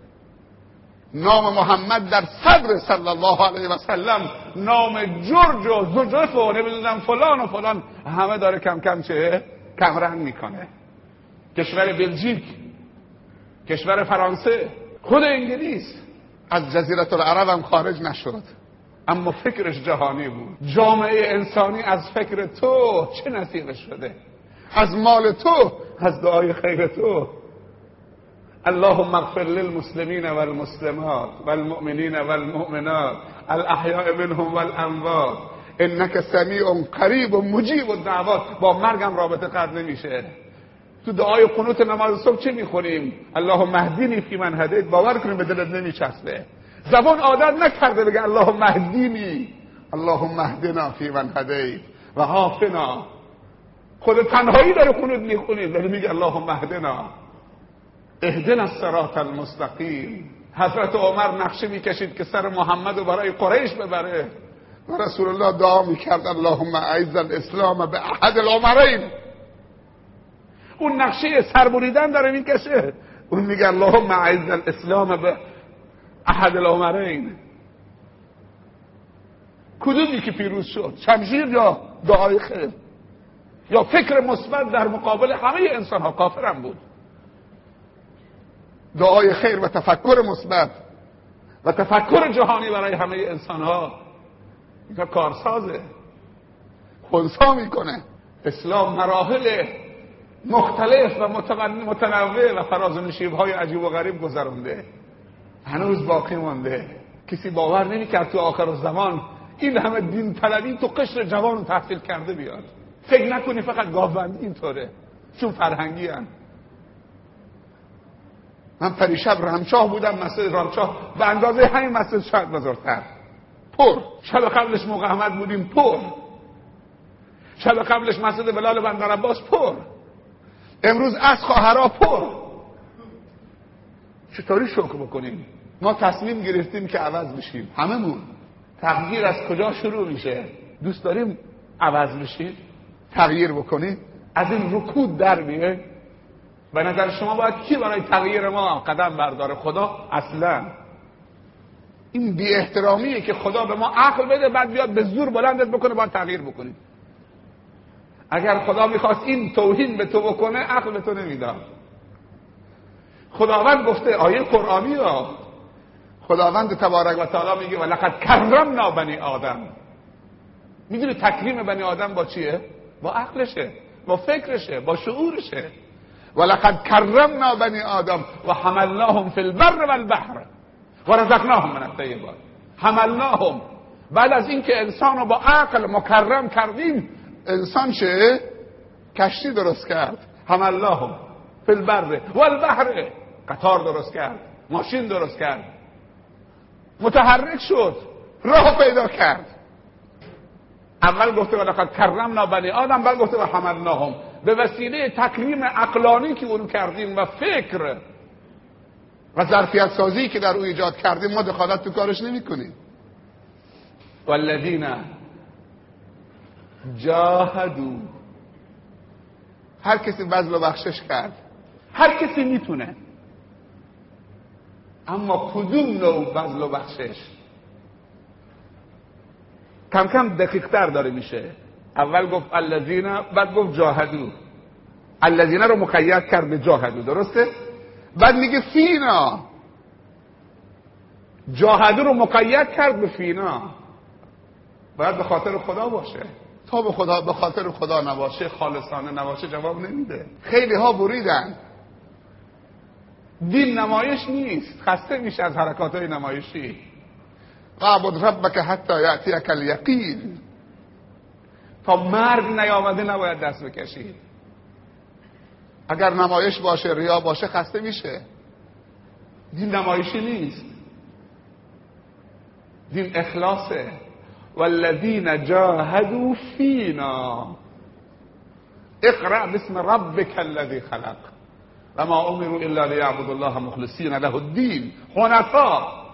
نام محمد در صدر صلی الله علیه و سلم نام جرج و زجف و نمی‌دونم فلان و فلان. همه داره کم کم چه؟ کمرنگ می‌کنه. کشور بلژیک کشور فرانسه خود انگلیس. از جزیره العرب هم خارج نشد. اما فکرش جهانی بود. جامعه انسانی از فکر تو چه نصیبش شده؟ از مال تو از دعای خیر تو. اللهم اغفر للمسلمین والمسلمات والمؤمنین والمؤمنات الاحیاء منهم والاموات انک سمیع قریب و مجیب الدعوات. با مرگم رابطه قطع نمیشه. تو دعای قنوت نماز صبح چه می‌خونیم اللهم مهدینی فی من هدیت. باور کنیم به دلت نمیچسبه. زبان عادت نکرده بگه اللهم مهدینی اللهم مهدنا فی من هدیت. و حافنا خود تنهایی داره قنوت می‌خونیم داره میگه اللهم مهدنا اهدنا الصراط المستقیم حضرت عمر نقشه می‌کشید که سر محمد رو برای قریش ببره. و رسول الله دعا می‌کرد اللهم اعز الاسلام به احد العمرین. اون نقشه سربریدن داره می‌کشه. اون میگه اللهم اعز الاسلام به احد العمرین. کدومی که پیروز شد؟ شمشیر یا دعای خیر؟ یا فکر مثبت در مقابل همه انسان ها کافرم بود. دعای خیر و تفکر مثبت. و تفکر جهانی برای همه انسان ها این کارسازه. خونسا می‌کنه. اسلام مراحل مختلف و متنوع و فراز و های عجیب و غریب گذرونده. هنوز باقی مونده کسی باور نمی‌کرد تو آخر زمان این همه دین طلبی تو قشر جوان تحصیل کرده بیاد. فکر نکنی فقط گاوبندی اینطوره. چون فرهنگی هن. من پریشب رمشاه بودم مسجد رمشاه. به اندازه همین مسجد شاید بزرگتر پر. شب قبلش موقع احمد بودیم پر. شب قبلش مسجد بلال بندر عباس پر. امروز از خواهرا پر. چطوری شکر بکنیم؟ ما تصمیم گرفتیم که عوض بشیم. هممون. تغییر از کجا شروع میشه؟ دوست داریم عوض بشیم؟ تغییر بکنیم؟ از این رکود در میه؟ به نظر شما باید کی برای تغییر ما قدم برداره؟ خدا؟ اصلا. این بی احترامیه که خدا به ما عقل بده بعد بیاد به زور بلندت بکنه باید تغییر بکنیم. اگر خدا می‌خواست این توهین به تو بکنه عقل به تو نمی‌داد. خداوند گفته آیه قرآنی را. خداوند تبارک و تعالی میگه ولقد کرمنا بنی آدم. می‌دونی تکریم بنی آدم با چیه؟ با عقلشه با فکرشه با شعورشه. ولقد کرمنا بنی آدم و حملناهم فی البر والبحر و رزقناهم من الطیبات حملناهم. بعد از اینکه انسان رو با عقل مکرم کردیم انسان چه؟ کشتی درست کرد. حملناهم فی البر والبحر. قطار درست کرد. ماشین درست کرد. متحرک شد. راه پیدا کرد. اول گفته ولقد کرمنا بنی آدم بعد گفته و حملناهم به وسیله تکریم عقلانی که اون کردیم و فکر و ظرفیت سازی که در او ایجاد کردیم ما دخالت تو کارش نمی کنیم والذین جاهدو. هر کسی بذل و بخشش کرد. هر کسی می‌تونه. اما کدوم نوع بذل و بخشش؟ کم کم دقیق تر داره میشه. اول گفت الذین بعد گفت جاهدو. الذین رو مقید کرد به جاهدو درسته؟ بعد میگه فینا. جاهدو رو مقید کرد به فینا. باید به خاطر خدا باشه. تا به خدا به خاطر خدا نباشه خالصانه نباشه جواب نمیده. خیلی ها بریدن. دین نمایش نیست. خسته میشه از حرکات های نمایشی. قابد ربک حتی یعتیک الیقین. تا مرگ نیامده نباید دست بکشید اگر نمایش باشه ریا باشه خسته میشه. دین نمایشی نیست. دین اخلاصه. والذین جاهدوا فینا. اقرأ باسم ربک الذی خلق. و ما امروا الا لیعبدوا الله مخلصین له الدین. حنفا.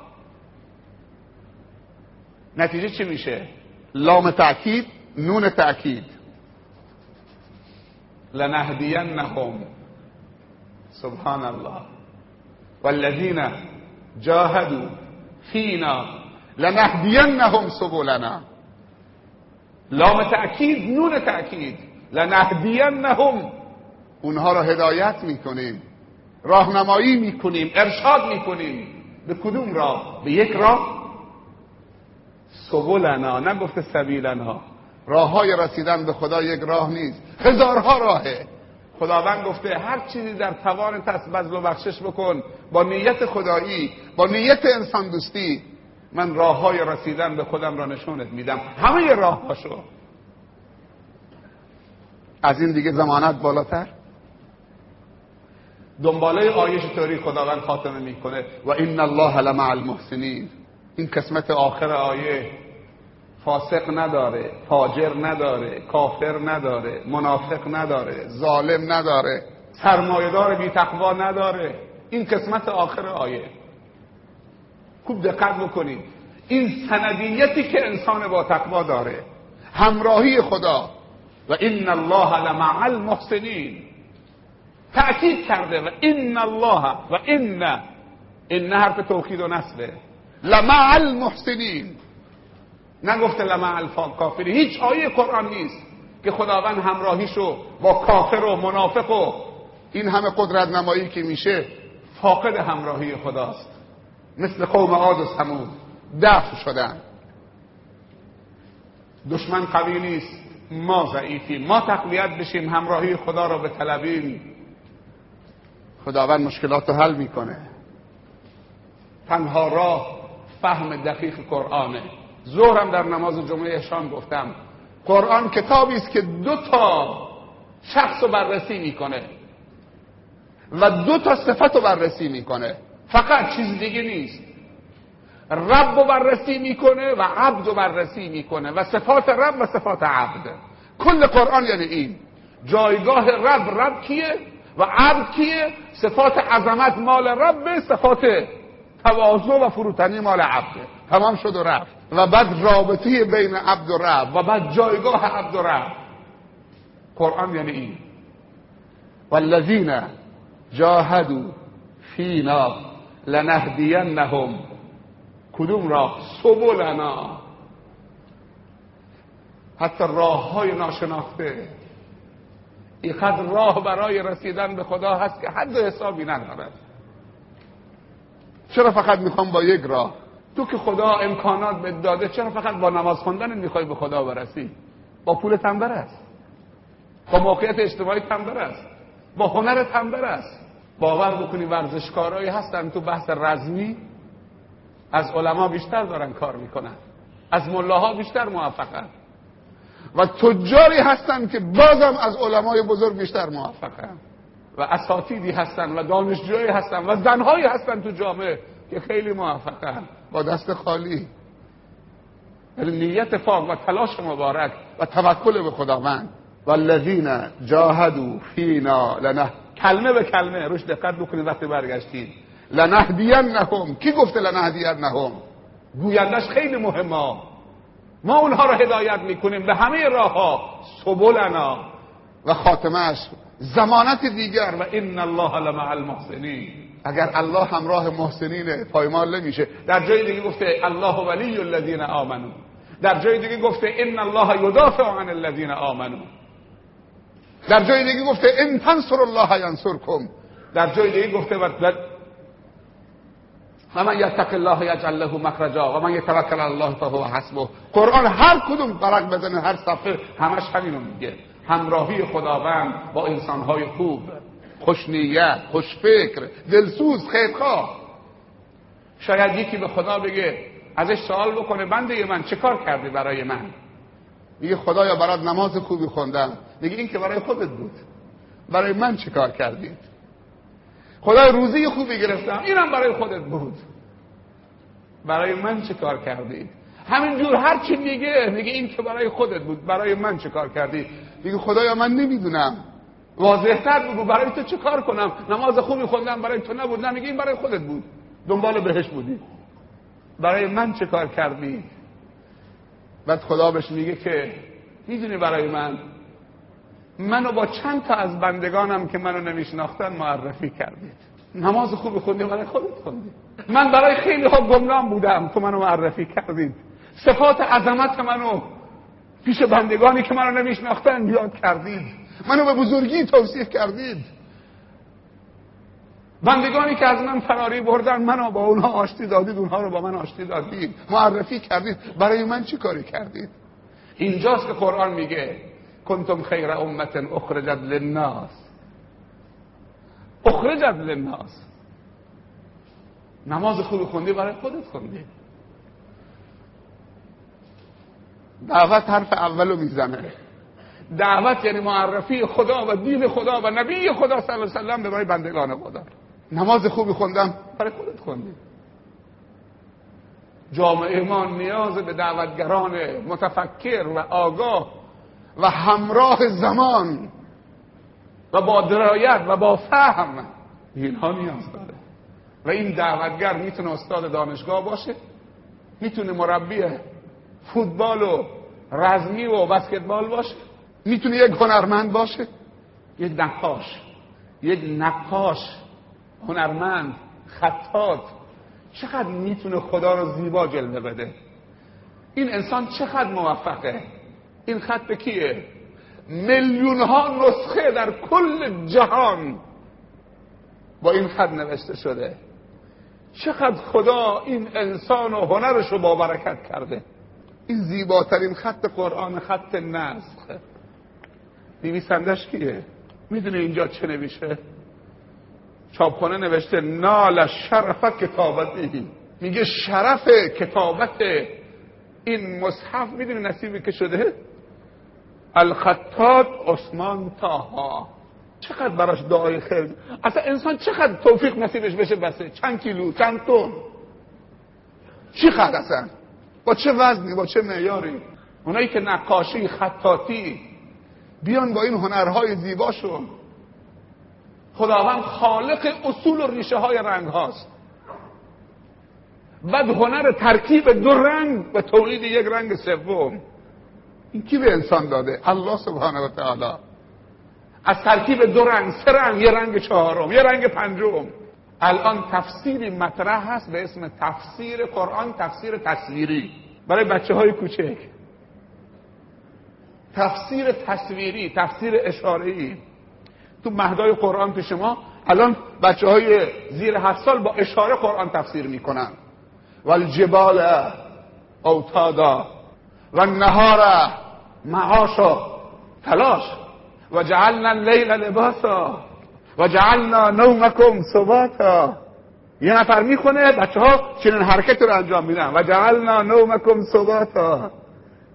نتیجه چی میشه؟ لام تأکید. نون تأکید. لنهدینهم. سبحان الله والذین جاهدوا فینا لنهدینهم سبلنا. لام تأکید نون تأکید. لنهدینهم. اونها را هدایت می‌کنیم. راهنمایی می‌کنیم ارشاد می‌کنیم. به کدوم راه؟ به یک راه؟ سبلنا نگفته سبیلنا. راه های رسیدن به خدا یک راه نیست. هزارها راهه. خداوند گفته هر چیزی در توان است بذل و بخشش بکن با نیت خدایی با نیت انسان دوستی. من راه های رسیدن به خودم را نشونت میدم. همه راه هاشو از این دیگه زمانت بالاتر؟ دنباله آیه طوری خداوند خاتمه می‌کنه. و این الله لمع المحسنین. این قسمت آخر آیه. فاسق نداره فاجر نداره کافر نداره منافق نداره ظالم نداره سرمایدار بی تقوا نداره. این قسمت آخر آیه. خوب دقت بکنید. این سندیتی که انسان با تقوا داره. همراهی خدا. و این الله لمع المحسنین. تأکید کرده و این الله و این این حرف توکید و نصبه لمع المحسنین. نگفته لمع الکافری هیچ آیه قرآن نیست که خداوند همراهیشو با کافر و منافق و این همه قدرت نمایی که میشه فاقد همراهی خداست. مثل قوم عاد و سمود دفع شدن. دشمن قوی نیست. ما ضعیفیم. ما تقویت بشیم. همراهی خدا را به طلبیم. خداوند مشکلات رو حل می‌کنه. تنها راه فهم دقیق قرآنه. ظهرم در نماز جمعه احشام گفتم. قرآن کتابی است که دو تا شخص رو بررسی می‌کنه و دو تا صفت رو بررسی می‌کنه. فقط چیز دیگه نیست. رب رو بررسی می‌کنه و عبد رو بررسی می‌کنه و صفات رب و صفات عبد. کل قرآن یعنی این. جایگاه رب رب کیه؟ و عبد کیه؟ صفات عظمت مال رب صفات تواضع و فروتنی مال عبده. تمام شد و رفت. و بعد رابطه بین عبد و رب و بعد جایگاه عبد و رب. قرآن یعنی این. والذین جاهدوا فینا لنهدینهم. کدوم راه سبلنا. حتی راه های ناشناخته. اینقدر راه برای رسیدن به خدا هست که حد حسابی ندارد. چرا فقط می‌خوام با یک راه؟ تو که خدا امکانات به داده چرا فقط با نماز خوندن می‌خوای به خدا برسی؟ با پول تنبر است. با موقعیت اجتماعی تنبر است. با هنر تنبر است. باور بکنی ورزشکارایی هستن تو بحث رزمی. از علما بیشتر دارن کار می‌کنن. از ملاها بیشتر موفقن. و تجاری هستن که بازم از علمای بزرگ بیشتر موفقن. و اساتیدی هستن و دانشجویی هستن و زنهایی هستن تو جامعه. که خیلی موفقن با دست خالی. یعنی نیت پاک و تلاش مبارک و توکل به خداوند. والذین جاهدوا فینا لنه کلمه به کلمه روش دقت بکنید وقتی برگشتید لنهدینهم. کی گفته لنهدینهم؟ گویندش خیلی مهمه. ما اونها رو هدایت می‌کنیم به همه راه ها سبلنا. و خاتمش زمانت دیگر. و ان الله لمع المحسنین. اگر الله همراه محسنین پایمال نمیشه. در جای دیگه گفته الله ولی الذین آمنو. در جای دیگه گفته ان الله یدافع عن الذین آمنو. در جای دیگه گفته ان تنصر الله ینصرکم. در جای دیگه گفته و من یتق الله یجعل له مخرجا و من یتوکل الله فهو حسبه. قرآن هر کدوم برق بزنه هر صفحه همش همینو میگه. همراهی خداوند با انسانهای خوب. خوشنیت خوشفکر دلسوز خیرخواه. شاید یکی به خدا بگه ازش سوال بکنه بنده من چه کار کردی برای من؟ میگه خدایا برات نماز خوبی خوندم. میگه این که برای خودت بود. برای من چه کار کردی؟ خدای روزی خوبی گرفتم اینم برای خودت بود. برای من چه کار کردی؟ همینجور هر چی میگه میگه این که برای خودت بود. برای من چه کار کردی؟ میگه خدایا من نمی‌دونم. واضحتر بگو برای تو چه کار کنم؟ نماز خوبی خوندم برای تو نبود. نه میگه این برای خودت بود. دنبال بهش بودی. برای من چه کار کردی؟ بعد خدا بهش میگه که می‌دونی برای من منو با چند تا از بندگانم که منو نمیشناختن معرفی کردید. نماز خوب خوندی برای خودت خوندی. من برای خیلی ها گمنام بودم تو منو معرفی کردید. صفات عظمت منو پیش بندگانی که منو نمیشناختن یاد کردید. منو به بزرگی توصیف کردید. بندگانی که از من فراری بردن منو با اونها آشتی دادید اونها رو با من آشتی دادید. معرفی کردید. برای من چی کاری کردید؟ اینجاست که قرآن میگه کنتم خیر امت اخرجت للناس. اخرجت للناس. نماز خوبی خوندی برای خودت خوندی. دعوت حرف اولو می‌زنه. دعوت یعنی معرفی خدا و دین خدا و نبی خدا صلی الله علیه و برای بندگان خدا. نماز خوبی خوندم. برای خودت خوندی. جامعه ما نیاز به دعوتگران متفکر و آگاه و همراه زمان و با درایت و با فهم اینها نیاز داره. و این دعوتگر می‌تونه استاد دانشگاه باشه می‌تونه مربی فوتبال و رزمی و بسکتبال باشه. می‌تونه یک هنرمند باشه؟ یک نقاش. یک نقاش. هنرمند خطاط. چقدر می‌تونه خدا رو زیبا جلوه بده؟ این انسان چقدر موفقه؟ این خط به کیه؟ میلیون ها نسخه در کل جهان با این خط نوشته شده. چقدر خدا این انسان و هنرش رو با برکت کرده؟ این زیباترین خط قرآن خط نسخ. نویسندش کیه؟ می‌دونه اینجا چه نویشه؟ چاپخانه نوشته نال شرف کتابتی. میگه شرف کتابت. این مصحف می‌دونی نصیبی که شده؟ الخطات عثمان تاها چقدر براش دعای خیر. اصلا انسان چقدر توفیق نصیبش بشه بسه؟ چند کیلو چند تن؟ چقدر اصلا؟ با چه وزنی با چه معیاری؟ اونایی که نقاشی خطاطی بیان با این هنرهای زیباشون خداوند خالق اصول و ریشه های رنگ هاست بعد هنر ترکیب دو رنگ و تولید یک رنگ سوم. این کی به انسان داده؟ الله سبحانه و تعالی. از ترکیب دو رنگ سه رنگ یه رنگ چهارم یه رنگ پنجم. الان تفسیری مطرح هست به اسم تفسیر قرآن تفسیر تصویری. برای بچه های کوچک. تفسیر تصویری تفسیر اشارهی تو مهدای قرآن پیش ما الان بچه های زیر هفت سال با اشاره قرآن تفسیر می‌کنن. والجبال اوتادا و نهار معاشا. تلاش. و جعلنا اللیل لباسا و جعلنا نومکم صباتا یه نفر می‌کنه بچه ها چنین حرکت رو انجام میدن. و جعلنا نومکم صباتا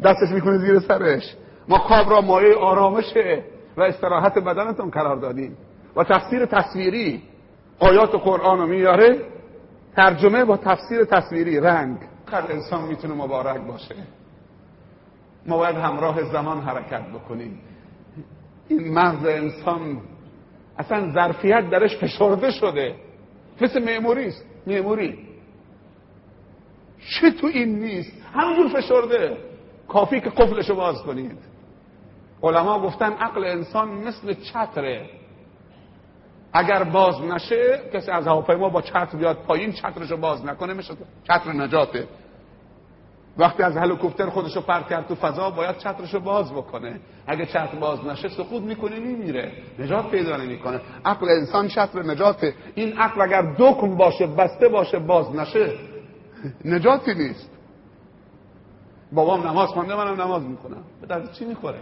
دستش می‌کنه زیر سرش. ما خواب را مایه آرامشه و استراحت بدنتون قرار دادیم و تفسیر تصویری آیات قرآن رو میاره ترجمه با تفسیر تصویری رنگ. هر انسان می‌تونه مبارک باشه. ما باید همراه زمان حرکت بکنیم. این مغز انسان اصلا ظرفیت درش فشرده شده. مثل معموری است. معموری. چه تو این نیست؟ همینجور فشرده. کافی که قفلشو باز کنید. علما گفتن عقل انسان مثل چتره. اگر باز نشه کسی از هواپیما با چتر بیاد پایین چترشو باز نکنه میشه چتر نجاته. وقتی از هلیکوپتر خودشو پرت کرد تو فضا باید چترشو باز بکنه. اگه چتر باز نشه سقوط می‌کنه میمیره. نجات پیدا نمی‌کنه. عقل انسان چتر نجاته. این عقل اگر دکم باشه بسته باشه باز نشه نجاتی نیست. بابام نماز خونده منم نماز می‌کنم به چی می‌خوره؟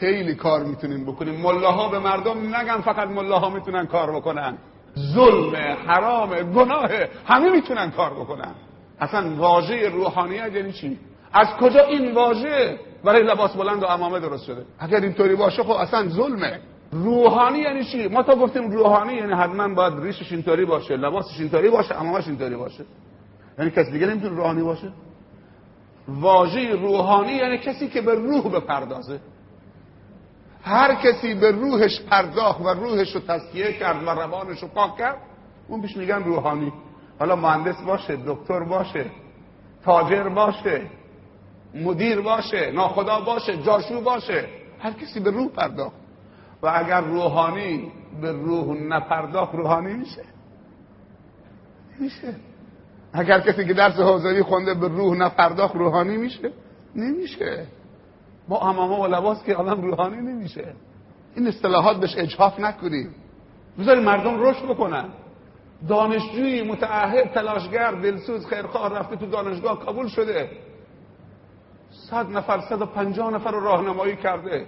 خیلی کار می‌تونیم بکنیم. ملاها به مردم نگن فقط ملاها می‌تونن کار بکنن. ظلم حرام گناه همه می‌تونن کار بکنن. اصلا واژه روحانیت یعنی چی؟ از کجا این واژه؟ برای لباس بلند و امامه درست شده. اگر اینطوری باشه خب اصلا ظلمه. روحانی یعنی چی؟ ما تا گفتیم روحانی یعنی حتما باید ریشش اینطوری باشه لباسش اینطوری باشه امامش اینطوری باشه. یعنی کسی دیگه نمی‌تونه روحانی باشه؟ واژه روحانی یعنی کسی که به روح بپردازه. هر کسی به روحش پرداخت و روحش رو تسکیه کرد و روانش رو پاک کرد اون بیش میگن روحانی. حالا مهندس باشه دکتر باشه تاجر باشه مدیر باشه ناخدا باشه جاشو باشه هر کسی به روح پرداخت. و اگر روحانی به روح نپرداخت روحانی میشه. میشه. اگر کسی که درس حوزوی خونده به روح نپرداخت روحانی میشه؟ نمیشه. با امامه و لباس که آدم روحانی نمیشه. این اصطلاحات بهش اجحاف نکنیم. بذاری مردم رشد بکنن. دانشجوی متعهد تلاشگر دلسوز خیرخواه رفته تو دانشگاه قبول شده. صد نفر صد و پنجاه نفر رو راهنمایی کرده.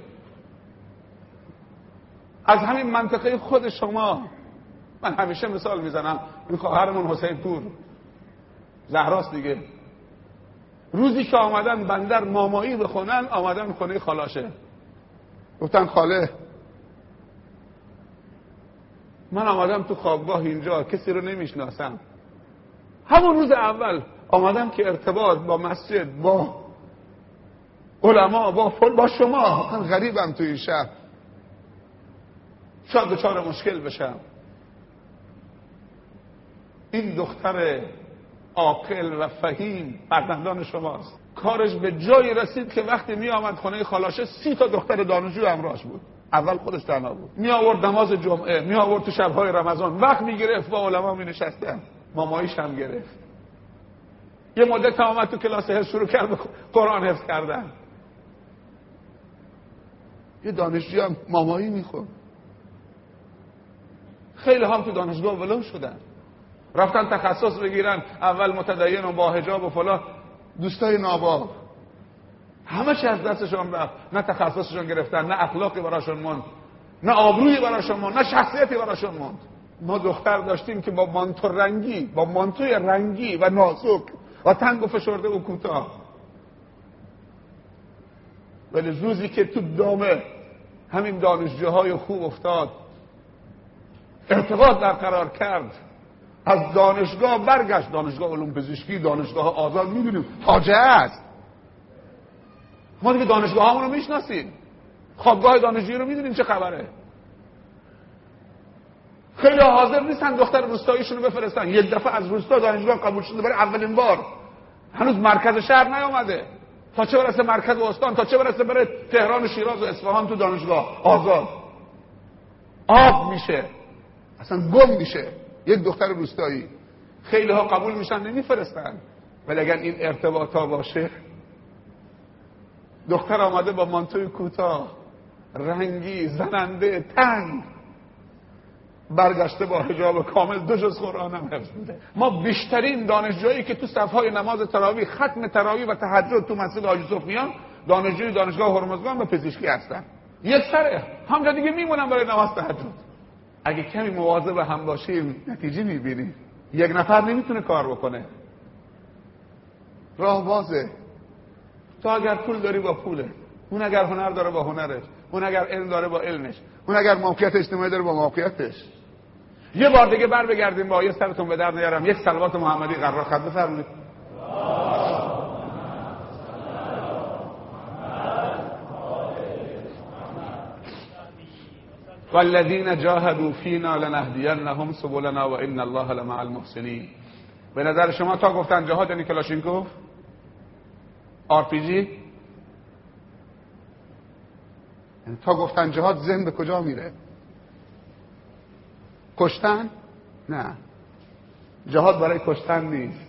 از همین منطقه خود شما. من همیشه مثال می‌زنم. این خواهرمون حسین پور. زهراست دیگه. روزی که آمدن بندر مامایی بخونن آمدن خونه خالاشه. گفتن خاله. من آمدم تو خوابگاه اینجا کسی رو نمی‌شناسم. همون روز اول آمدم که ارتباط با مسجد با علما با فل با شما. من غریبم تو این شهر. شاید دچار مشکل بشم. این دختر عاقل و فهیم فرزندان شماست. کارش به جایی رسید که وقتی می آمد خانه خالاشه سی تا دختر دانشجو همراهش بود. اول خودش تنها بود. می آورد نماز جمعه می آورد تو شبهای رمضان. وقت می گرفت با علما می نشستن ماماییش هم گرفت. یه مدت آمد تو کلاس حفظ شروع کرد قرآن حفظ کردن. یه دانشجو هم مامایی میخون خیلی هم تو دانشگاه ولو شدن. رفتن تخصص بگیرن اول متدین و با حجاب و فلا دوستای ناباب. همه چی از دستشون رفت. نه تخصصشون گرفتن نه اخلاقی براشون موند نه آبرویی براشون موند نه شخصیتی براشون موند ما دختر داشتیم که با مانتو رنگی با مانتوی رنگی و نازک و تنگ و فشرده و کوتاه. ولی روزی که تو دامه همین دانشجوهای خوب افتاد ارتباط برقرار کرد. از دانشگاه برگشت. دانشگاه علوم پزشکی دانشگاه آزاد می‌دونیم. فاجعه است. ما دیگه دانشگاه همون رو می‌شناسیم. خوابگاه دانشجویی رو می‌دونیم چه خبره. خیلی حاضر نیستن دختر روستاییشون رو بفرستن. یک دفعه از روستا دانشگاه قبول شده برای اولین بار. هنوز مرکز شهر نیامده تا چه برسه مرکز استان تا چه برسه بره تهران و شیراز و اصفهان تو دانشگاه. آزاد. آب میشه. اصلا گم میشه. یک دختر روستایی. خیلی ها قبول میشن نمیفرستن. ولی اگر این ارتباطا باشه دختر آمده با مانتوی کوتاه رنگی زننده تنگ برگشته با حجاب کامل دو جز قرآن هم حفظ میده. ما بیشترین دانشجویی که تو صفهای نماز تراوی ختم تراوی و تهجد تو مسجد حاجی سفیان دانشجوی دانشگاه هرمزگان و پزشکی هستن. یک سره. همجا دیگه میمونم برای نماز تهجد اگه کمی مواظب هم باشیم نتیجه می‌بینیم. یک نفر نمی‌تونه کار بکنه. راه بازه. تو اگر پول داری با پوله. اون اگر هنر داره با هنرش. اون اگر علم داره با علمش. اون اگر موقعیت اجتماعی داره با موقعیتش. یه بار دیگه بر بگردیم با یه سرتون به در نیارم. یک سلوات محمدی قرار خط بفرمایید. والذین جاهدوا فینا لنهدینهم سبلنا و ان الله لمع المحسنین. به نظر شما تا گفتن جهاد یعنی کلاشینکوف آر پی جی؟ یعنی تا گفتن جهاد ذهن به کجا میره؟ کشتن؟ نه. جهاد برای کشتن نیست.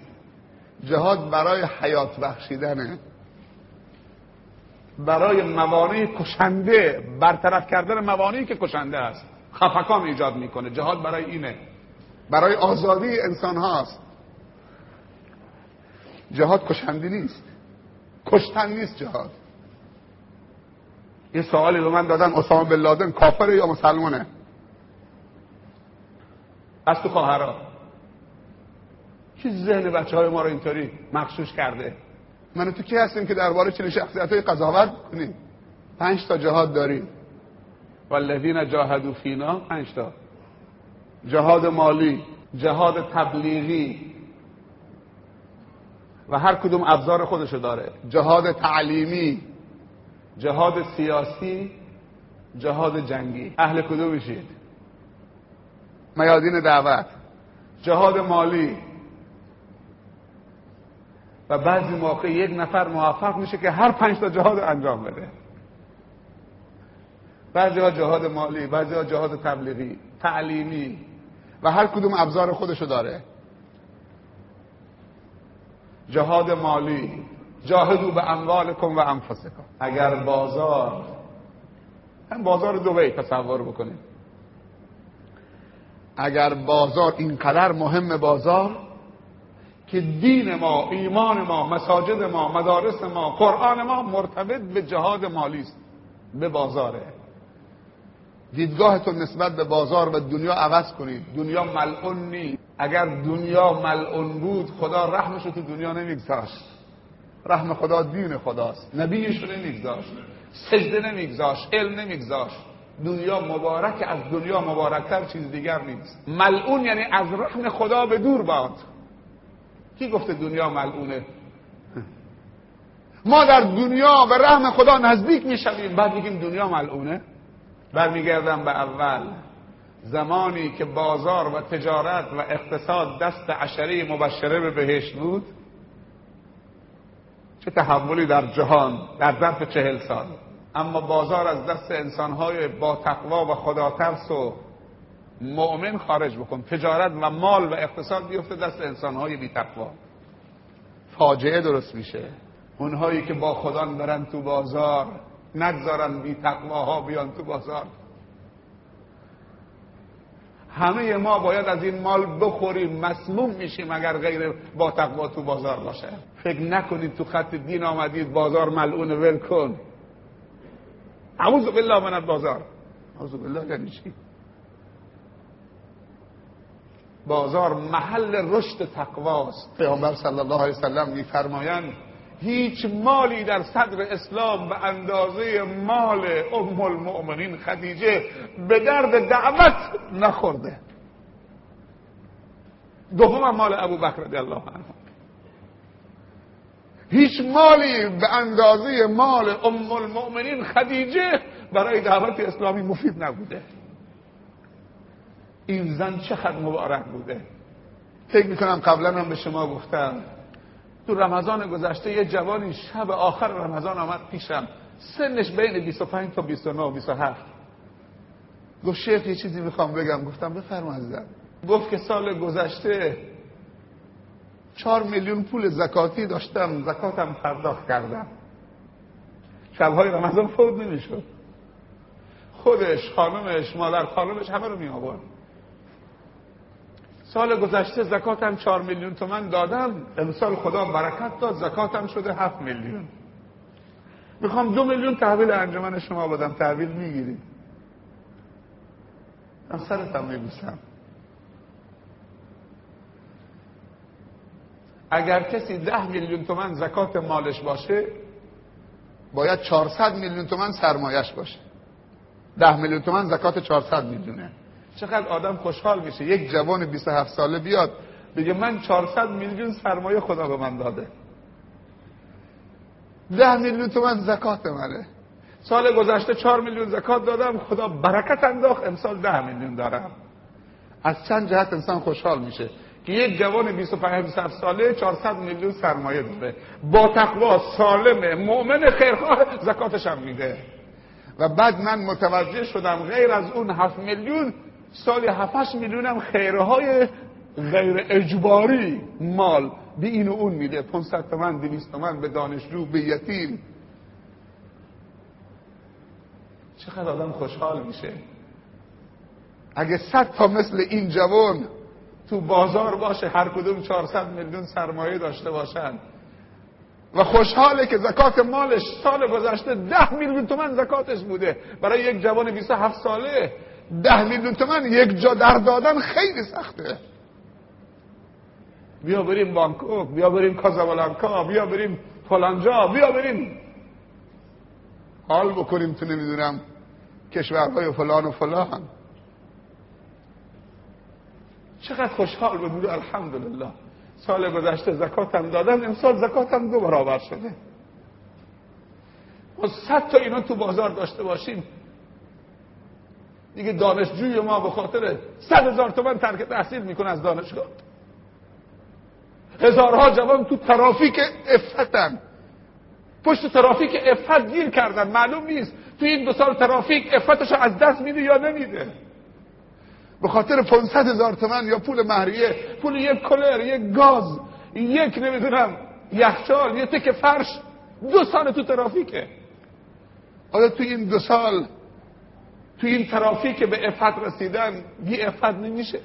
جهاد برای حیات بخشیدنه برای موانع کشنده برطرف کردن موانعی که کشنده است. خفکان ایجاد می‌کنه. جهاد برای اینه. برای آزادی انسان هاست. جهاد کشنده نیست. کشتن نیست جهاد. یه سوالی به من دادن اسامه بن لادن کافر یا مسلمانه؟ از تو خواهرا. کی ذهن بچه های ما رو اینطوری مخشوش کرده؟ من تو کی هستیم که درباره چنین شخصیت های قضاوت کنیم؟ پنج تا جهاد داریم. والذین جاهدوا فینا پنج تا. جهاد مالی جهاد تبلیغی. و هر کدوم ابزار خودشو داره. جهاد تعلیمی جهاد سیاسی جهاد جنگی. اهل کدوم میشید میادین دعوت. جهاد مالی و بعضی موقع یک نفر موفق میشه که هر پنج تا جهاد انجام بده. بعضی ها جهاد مالی بعضی ها جهاد تبلیغی تعلیمی و هر کدوم ابزار خودشو داره. جهاد مالی جاهدو به اموالکم و انفسکم. اگر بازار هم بازار دوبی تصور بکنید اگر بازار اینقدر مهم بازار که دین ما ایمان ما مساجد ما مدارس ما قرآن ما مرتبط به جهاد مالی است به بازاره. دیدگاهتون نسبت به بازار و دنیا عوض کنید. دنیا ملعون نیست. اگر دنیا ملعون بود خدا رحمش رو تو دنیا نمیگذاشت. رحم خدا دین خداست. نبیش رو نمیگذاشت. سجده نمیگذاشت. علم نمیگذاشت. دنیا مبارک از دنیا مبارکتر چیز دیگر نیست. ملعون یعنی از رحم خدا به دور باد. کی گفته دنیا ملعونه؟ ما در دنیا به رحم خدا نزدیک می‌شویم بعد میگیم دنیا ملعونه. برمیگردم به اول. زمانی که بازار و تجارت و اقتصاد دست عشره مبشره به بهشت بود چه تحولی در جهان در ظرف چهل سال. اما بازار از دست انسانهای با تقوا و خدا ترس و مؤمن خارج بکن. تجارت و مال و اقتصاد بیفته دست انسانهای بی تقوا فاجعه درست میشه. اونهایی که با خدا برن تو بازار نگذارن بی تقواها بیان تو بازار. همه ما باید از این مال بخوریم مسموم میشیم اگر غیر با تقوا تو بازار باشه. فکر نکنید تو خط دین آمدید بازار ملعون ول کن. اعوذ بالله من البازار. اعوذ بالله یعنی بازار محل رشد تقواست. پیامبر صلی الله علیه وسلم میفرمایند هیچ مالی در صدر اسلام به اندازه مال ام المؤمنین خدیجه به درد دعوت نخورده. دوم مال ابو بکر رضی الله عنه. هیچ مالی به اندازه مال ام المؤمنین خدیجه برای دعوت اسلامی مفید نبوده. این زن چقدر مبارک بوده؟ فکر می‌کنم قبلا هم به شما گفتم. تو رمضان گذشته یه جوانی شب آخر رمضان آمد پیشم. سنش بین 25 تا 29 و 27 گفت شیخ یه چیزی می‌خوام بگم. گفتم بفرما عزیزم. گفت که سال گذشته چهار میلیون پول زکاتی داشتم. زکاتم پرداخت کردم. شبهای رمضان فوت نمی‌شد. خودش خانمش مادر خانمش همه رو می آورد سال گذشته زکاتم چهار میلیون تومن دادم. امسال خدا برکت داد زکاتم شده هفت میلیون. می‌خوام دو میلیون تحویل انجمن شما بدم تحویل می‌گیری من سرتم میبوسم. اگر کسی ده میلیون تومن زکات مالش باشه باید 400 میلیون تومن سرمایش باشه. ده میلیون تومن زکات 400 میلیونه. چقدر آدم خوشحال میشه. یک جوان 27 ساله بیاد بگه من 400 میلیون سرمایه خدا به من داده. ده میلیون تومن زکات منه. سال گذشته 4 میلیون زکات دادم خدا برکت انداخت امسال ده میلیون دارم. از چند جهت انسان خوشحال میشه که یک جوان 25 ساله 400 میلیون سرمایه داره با تقوا سالم مؤمن خیرخواه زکاتش هم میده. و بعد من متوجه شدم غیر از اون 7 میلیون سالی 7 میلیون هم خیرهای غیر اجباری مال. به این و اون میده. 500 تومن 200 تومن به دانشجو به یتیم. چقدر آدم خوشحال میشه. اگه صد تا مثل این جوان تو بازار باشه هر کدوم 400 میلیون سرمایه داشته باشن. و خوشحاله که زکات مالش سال گذشته ده میلیون تومن زکاتش بوده. برای یک جوان 27 ساله ده میلیون تومن یک جا در دادن خیلی سخته. بیا بریم بانکوک بیا بریم کازابلانکا بیا بریم فلانجا بیا بریم. حال بکنیم تو نمی‌دونم کشورهای فلان و فلان. چقدر خوشحال بود الحمدلله. سال گذشته زکاتم دادم امسال زکاتم دو برابر شده. ما صد تا اینا تو بازار داشته باشیم. دیگه دانشجوی ما به خاطر صد هزار تومن ترک تحصیل می‌کنه از دانشگاه. هزارها جوان تو ترافیک افتن پشت ترافیک افت گیر کردن. معلوم نیست تو این دو سال ترافیک افتش از دست میده یا نمیده. به خاطر 500 هزار تومن یا پول مهریه پول یک کلر یک گاز یک نمی‌دونم یخچال یه تک فرش دو سال تو ترافیکه. آیا تو این دو سال تو این ترافیک به افت رسیدن بی افت نمیشه.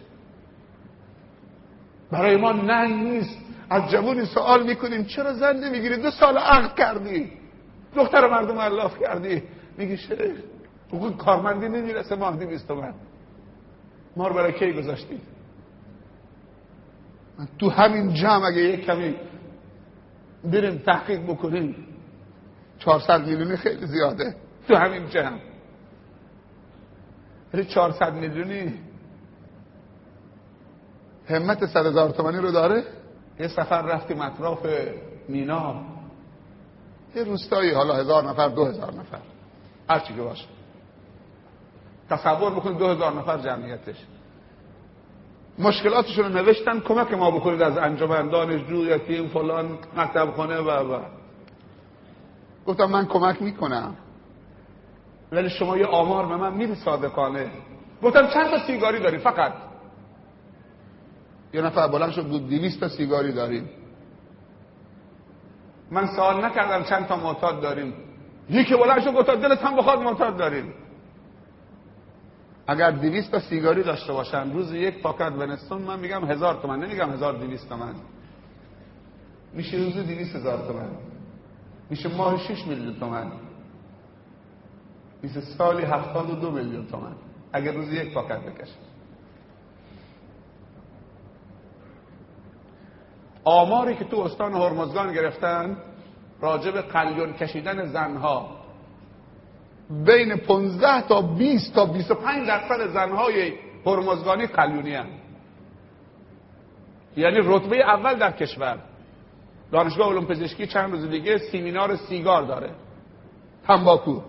برای ما نه نیست. از جوانی سوال می‌کنیم چرا زن نمی‌گیری؟ دو سال عقد کردی. دختر مردم علاف کردی. میگی شیخ حقوق کارمندی نمی‌رسه ماه دویست تومن. ما رو برای کی گذاشتید تو همین جمع اگه یک کمی بریم تحقیق بکنیم 400 میلیونی خیلی زیاده. تو همین جمع. ولی 400 میلیونی. همت صد هزار تومانی رو داره؟ یه سفر رفتیم اطراف مینا. یه روستایی حالا هزار نفر دو هزار نفر. هرچی که باشه. تصور بکنید دو هزار نفر جمعیتش. مشکلاتشون رو نوشتن کمک ما بکنید از انجمن دانشجو یتیم فلان مکتب خانه و و. گفتم من کمک می‌کنم. ولی شما یه آمار به من میدی صادقانه. گفتم چند تا سیگاری داری؟ فقط. یه نفر بلند شد بود دیویست تا سیگاری داریم. من سوال نکردم چند تا معتاد داریم. یکی بلند شد گفت دلت هم بخواد معتاد داریم. اگر دیویست تا سیگاری داشته باشن روز یک پاکت ونستون من میگم هزار تومن نمیگم هزار دیویست تومن. میشه روز دیویست هزار تومن. میشه ماه شش میلیون تومن. میشه سالی هفتاد و دو میلیون تومن. اگر روز یک پاکت بکشه. آماری که تو استان هرمزگان گرفتن راجب قلیون کشیدن زنها بین 15 تا 20 تا 25 درصد زنهای هرمزگانی قلیونی هم. یعنی رتبه اول در کشور. دانشگاه علوم پزشکی چند روز دیگه سیمینار سیگار داره. تنباکو.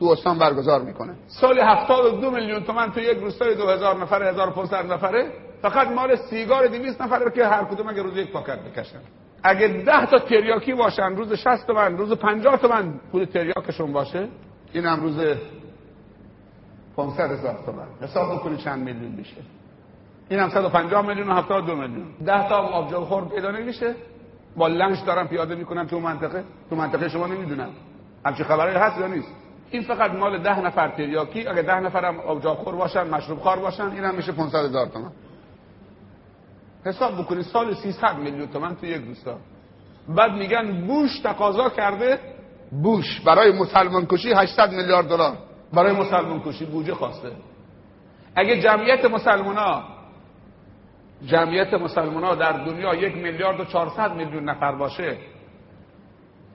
تو استان برگزار می‌کنه. سال 72 میلیون تومن تو یک روستای 2000 نفره 1500 نفره. فقط مال سیگار 200 نفره که هر کدوم اگه روز یک پاکت بکشن. اگه 10 تا تریاکی باشن روز 60 تومن روز 50 تومن پول تریاکشون باشه. این هم روز 500 هزار تومن حساب بکنی چند میلیون میشه. این هم 150 میلیون و 72 میلیون. 10 تا آبجو خور پیدا نمیشه. با لنش دارم پیاده می‌کنم تو منطقه. تو منطقه شما نمی‌دونم. همچین خبری هست یا نیست؟ این فقط مال ده نفر تریاکی اگه ده نفرم آبجاخور باشن مشروب خار باشن این هم میشه 500 هزار تومن. حساب بکنید سال 300 میلیون تومن تو یک روستا. بعد میگن بوش تقاضا کرده بوش. برای مسلمان کشی 800 میلیارد دلار. برای مسلمان کشی بودجه خواسته. اگه جمعیت مسلمان ها جمعیت مسلمان ها در دنیا یک میلیارد و 400 میلیون نفر باشه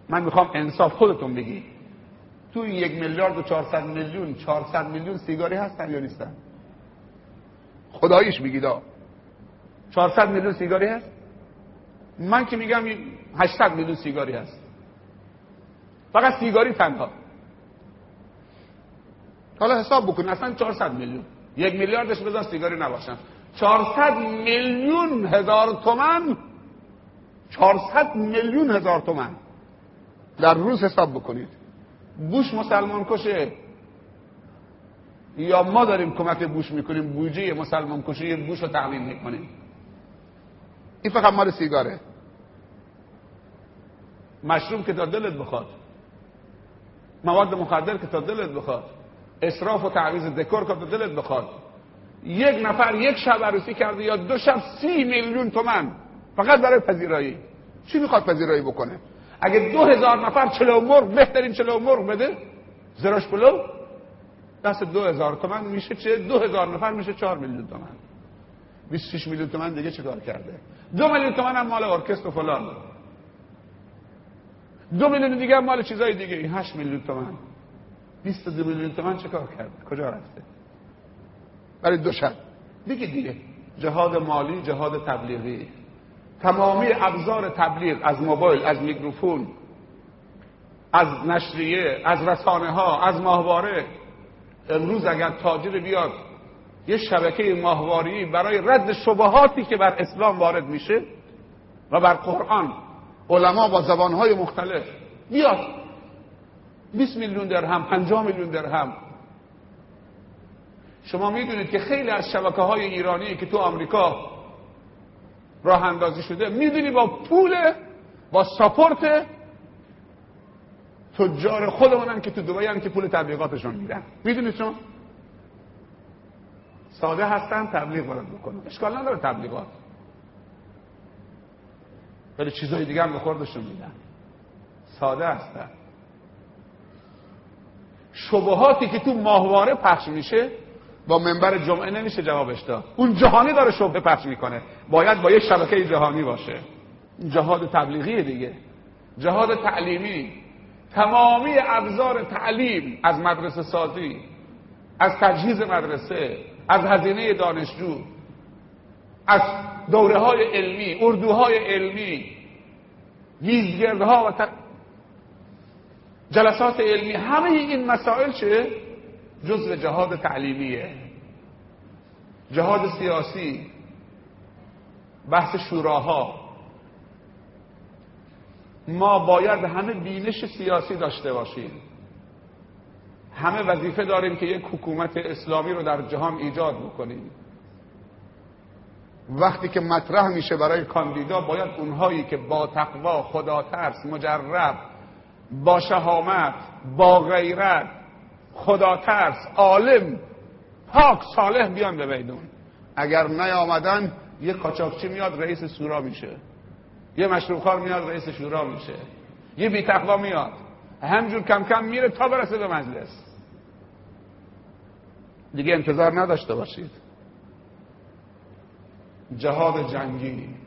من می‌خوام انصاف خودتون بگی. تو این یک میلیارد و 400 میلیون 400 میلیون سیگاری هستن یا نیستن؟ خداییش بگید 400 میلیون سیگاری هست؟ من که میگم 800 میلیون سیگاری هست. فقط سیگاری تنها. حالا حساب بکن اصلا 400 میلیون. یک میلیاردش بذار سیگاری نباشن. 400 میلیون هزار تومن. 400 میلیون هزار تومن. در روز حساب بکنید. بوش مسلمان کشه. یا ما داریم کمک بوش می‌کنیم بودجه مسلمان کشه بوش رو تعمین می‌کنیم. این فقط مال سیگاره. مشروم که تا دلت بخواد. مواد مخدر که تا دلت بخواد. اصراف و تعویز دکور که تا دلت بخواد. یک نفر یک شب عروسی کرده یا دو شب سی میلیون تومن. فقط برای پذیرایی. چی می‌خواد پذیرایی بکنه؟ اگه دو هزار نفر چلو مرغ بهترین چلو مرغ بده زراش پلو دست دو هزار تومن میشه چه؟ دو هزار نفر میشه چهار میلیون تومن. 26 میلیون تومن دیگه چیکار کرده؟ دو میلیون تومن هم مال ارکستر و فلان. دو میلیون دیگه هم مال چیزای دیگه. این 8 میلیون تومن. 22 میلیون تومن چه کار کرده؟ کجا رفته؟ برای دو شب. دیگه دیگه. جهاد مالی جهاد تبلیغی. تمامی ابزار تبلیغ از موبایل از میکروفون از نشریه از رسانه ها از ماهواره امروز اگر تاجر بیاد یه شبکه ماهواری برای رد شبهاتی که بر اسلام وارد میشه و بر قرآن علما با زبانهای مختلف بیاد. 20 میلیون درهم 50 میلیون درهم. شما می‌دونید که خیلی از شبکه های ایرانی که تو آمریکا راه اندازی شده می‌دونی با پول با ساپورت تجار خودمونن که تو دبی که پول تبلیغاتشون میدن. می‌دونید چون؟ ساده هستن تبلیغ وارد بکنن. اشکال نداره تبلیغات. ولی چیزای دیگه هم به خوردشون میدن. ساده هستن. شبهاتی که تو ماهواره پخش میشه با منبر جمعه نمیشه جوابش داد. اون جهانی داره شبه پخش می‌کنه. باید با یک شبکه جهانی باشه. جهاد تبلیغی دیگه. جهاد تعلیمی. تمامی ابزار تعلیم از مدرسه سازی از تجهیز مدرسه از هزینه دانشجو از دوره های علمی اردوهای علمی میزگردها و ت... جلسات علمی همه این مسائل چه جزء جهاد تعلیمیه. جهاد سیاسی بحث شوراها. ما باید همه بینش سیاسی داشته باشیم. همه وظیفه داریم که یک حکومت اسلامی رو در جهان ایجاد بکنیم. وقتی که مطرح میشه برای کاندیدا باید اونهایی که با تقوا خدا ترس مجرب با شهامت با غیرت خدا ترس عالم پاک صالح بیان به میدون. اگر نیامدن یه کاچاکچی میاد رئیس سورا میشه. یه مشروب میاد رئیس شورا میشه. یه بی تقوا میاد. همجور کم کم میره تا برسه به مجلس. دیگه انتظار نداشته باشید. جهاد جنگی.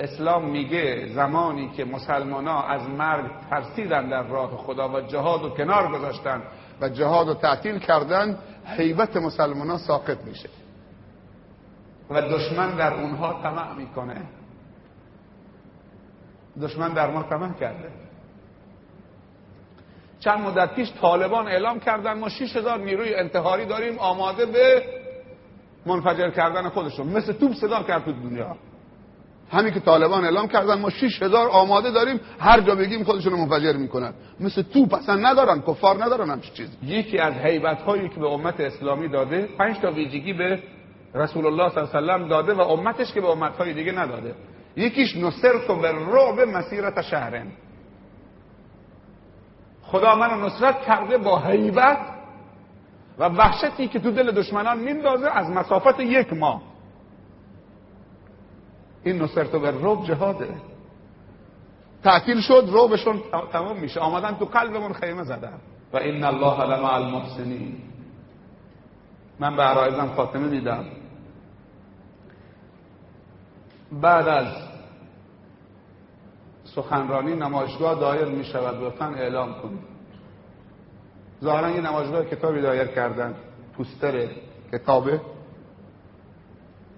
اسلام میگه زمانی که مسلمان ها از مرگ ترسیدن در راه خدا و جهاد و کنار گذاشتن و جهاد و تعطیل کردن حیبت مسلمان ها ساقط میشه. و دشمن در اونها طمع می‌کنه. دشمن در ما طمع کرده. چند مدت پیش طالبان اعلام کردن ما 6000 نیروی انتحاری داریم آماده به منفجر کردن خودشون. مثل توپ صدا کرد تو دنیا. همین که طالبان اعلام کردن ما 6000 آماده داریم هر جا بگیم خودشون منفجر می‌کنن. مثل توپ اصلا ندارن کفار ندارن همچین چیزی. یکی از حیبت هایی که به امت اسلامی داده پنج تا ویژگی به رسول الله صلی الله علیه و داده و امتش که به امت های دیگه نداده. یکیش نصرت و به رعب مسیرت شهرن. خدا منو نصرت کرده با حیبت و وحشتی که تو دل دشمنان میندازه از مسافت یک ماه. این نصرت و رعب جهاده. تعطیل شد روبشون تمام میشه. آمدن تو قلبمون خیمه زدن. و این الله لمع المحسنین. من به عرایزم خاتمه میدم. بعد از سخنرانی نمایشگاه دایر می شود لطفا اعلام کنید. ظاهرا یه نمایشگاه کتابی دایر کردن. پوستر کتابه.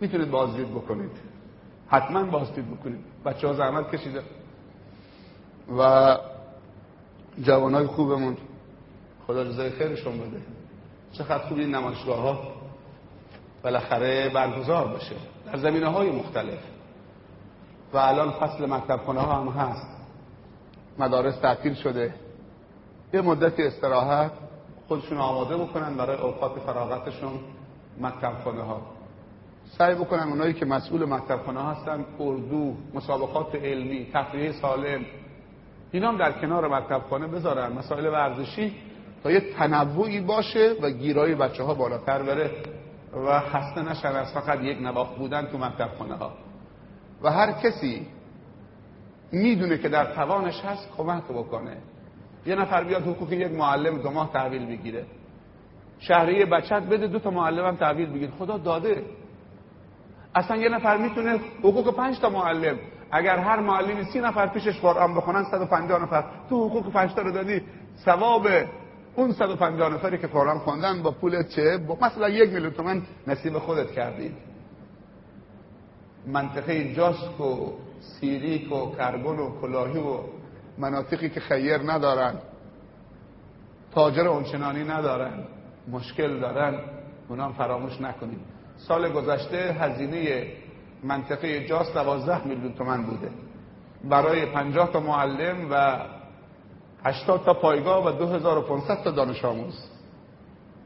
می‌تونید بازدید بکنید. حتما بازدید بکنید بچه ها زحمت کشیده و جوانای خوبمون. خدا جزای خیرشون بده. چقدر خوب این نمایشگاه ها بالاخره برگزار بشه. در زمینه های مختلف. و الان فصل مکتب خانه ها هم هست. مدارس تعطیل شده. یه مدت استراحت. خودشون آماده بکنن برای اوقات فراغتشون مکتب خانه ها سعی بکنن اونایی که مسئول مکتب خانه هستن اردو مسابقات علمی تفریح سالم اینا هم در کنار مکتب خانه بذارن. مسائل ورزشی تا یه تنوعی باشه و گیرای بچه ها بالاتر بره و خسته نشن از فقط یک نواخت بودن تو مکتب خانه ها و هر کسی می‌دونه که در توانش هست کمک بکنه. یه نفر بیاد حقوق یک معلم دو ماه تحویل بگیره. شهریه بچت بده دو تا معلم هم تحویل بگیر خدا داده. اصلا یه نفر می‌تونه حقوق پنج تا معلم اگر هر معلمی سی نفر پیشش قرآن بخونن 150 نفر. تو حقوق پنج تا رو دادی ثواب اون 150 نفری که قرآن خوندن با پول چه؟ با مثلا یک میلیون تومن نصیب خودت کردی. منطقه جاسک و سیریک و کربن و کلاهی و مناطقی که خیر ندارن تاجر اونچنانی ندارن مشکل دارن اونا فراموش نکنید. سال گذشته هزینه منطقه جاس دوازده میلیون تومن بوده. برای پنجاه تا معلم و هشتاد تا پایگاه و 2500 تا دانش آموز.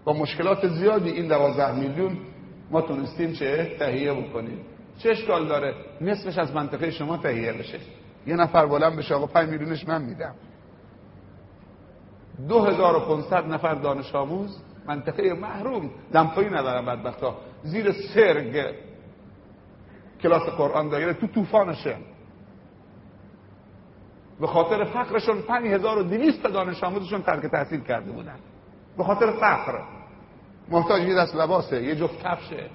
با مشکلات زیادی این دوازده میلیون ما تونستیم چه تهیه بکنیم. چه اشکال داره؟ نصفش از منطقه شما تهیه بشه. یه نفر بلند بشه آقا 5 میلیونش من میدم. 2500 نفر دانش آموز منطقه محروم. دمپایی ندارن بدبختا. زیر سرگ کلاس قرآن دایره تو طوفانشه. به خاطر فقرشون 5200 دانش آموزشون ترک تحصیل کرده بودن. به خاطر فقر. محتاج یه دست لباسه یه جفت کفشه.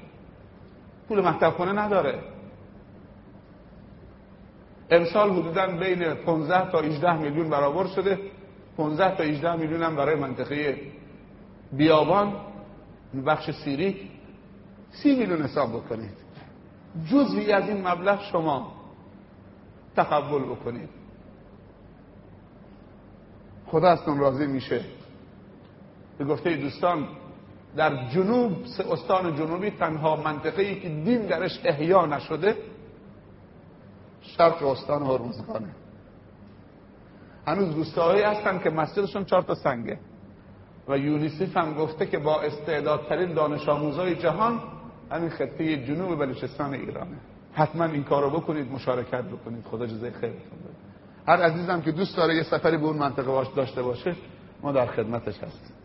پول مکتب خونه نداره. امسال حدودا بین 15 تا 18 میلیون برابر شده. 15 تا 18 میلیون هم برای منطقه بیابان بخش سیری. 30 میلیون حساب بکنید. جزوی از این مبلغ شما تقبل بکنید. خدا ازتون راضی میشه. به گفته دوستان در جنوب استان جنوبی تنها منطقه ای که دین درش احیا نشده شرق استان هرمزگانه. هنوز روستاهایی هستن که مسجدشون چهار تا سنگه. و یونیسیف هم گفته که با استعدادترین دانش آموزای جهان همین خطه جنوب بلوچستان ایرانه. حتما این کارو بکنید مشارکت بکنید. خدا جزای خیرتون بده. هر عزیزم که دوست داره یه سفری به اون منطقه داشته باشه ما در خدمتش هستیم.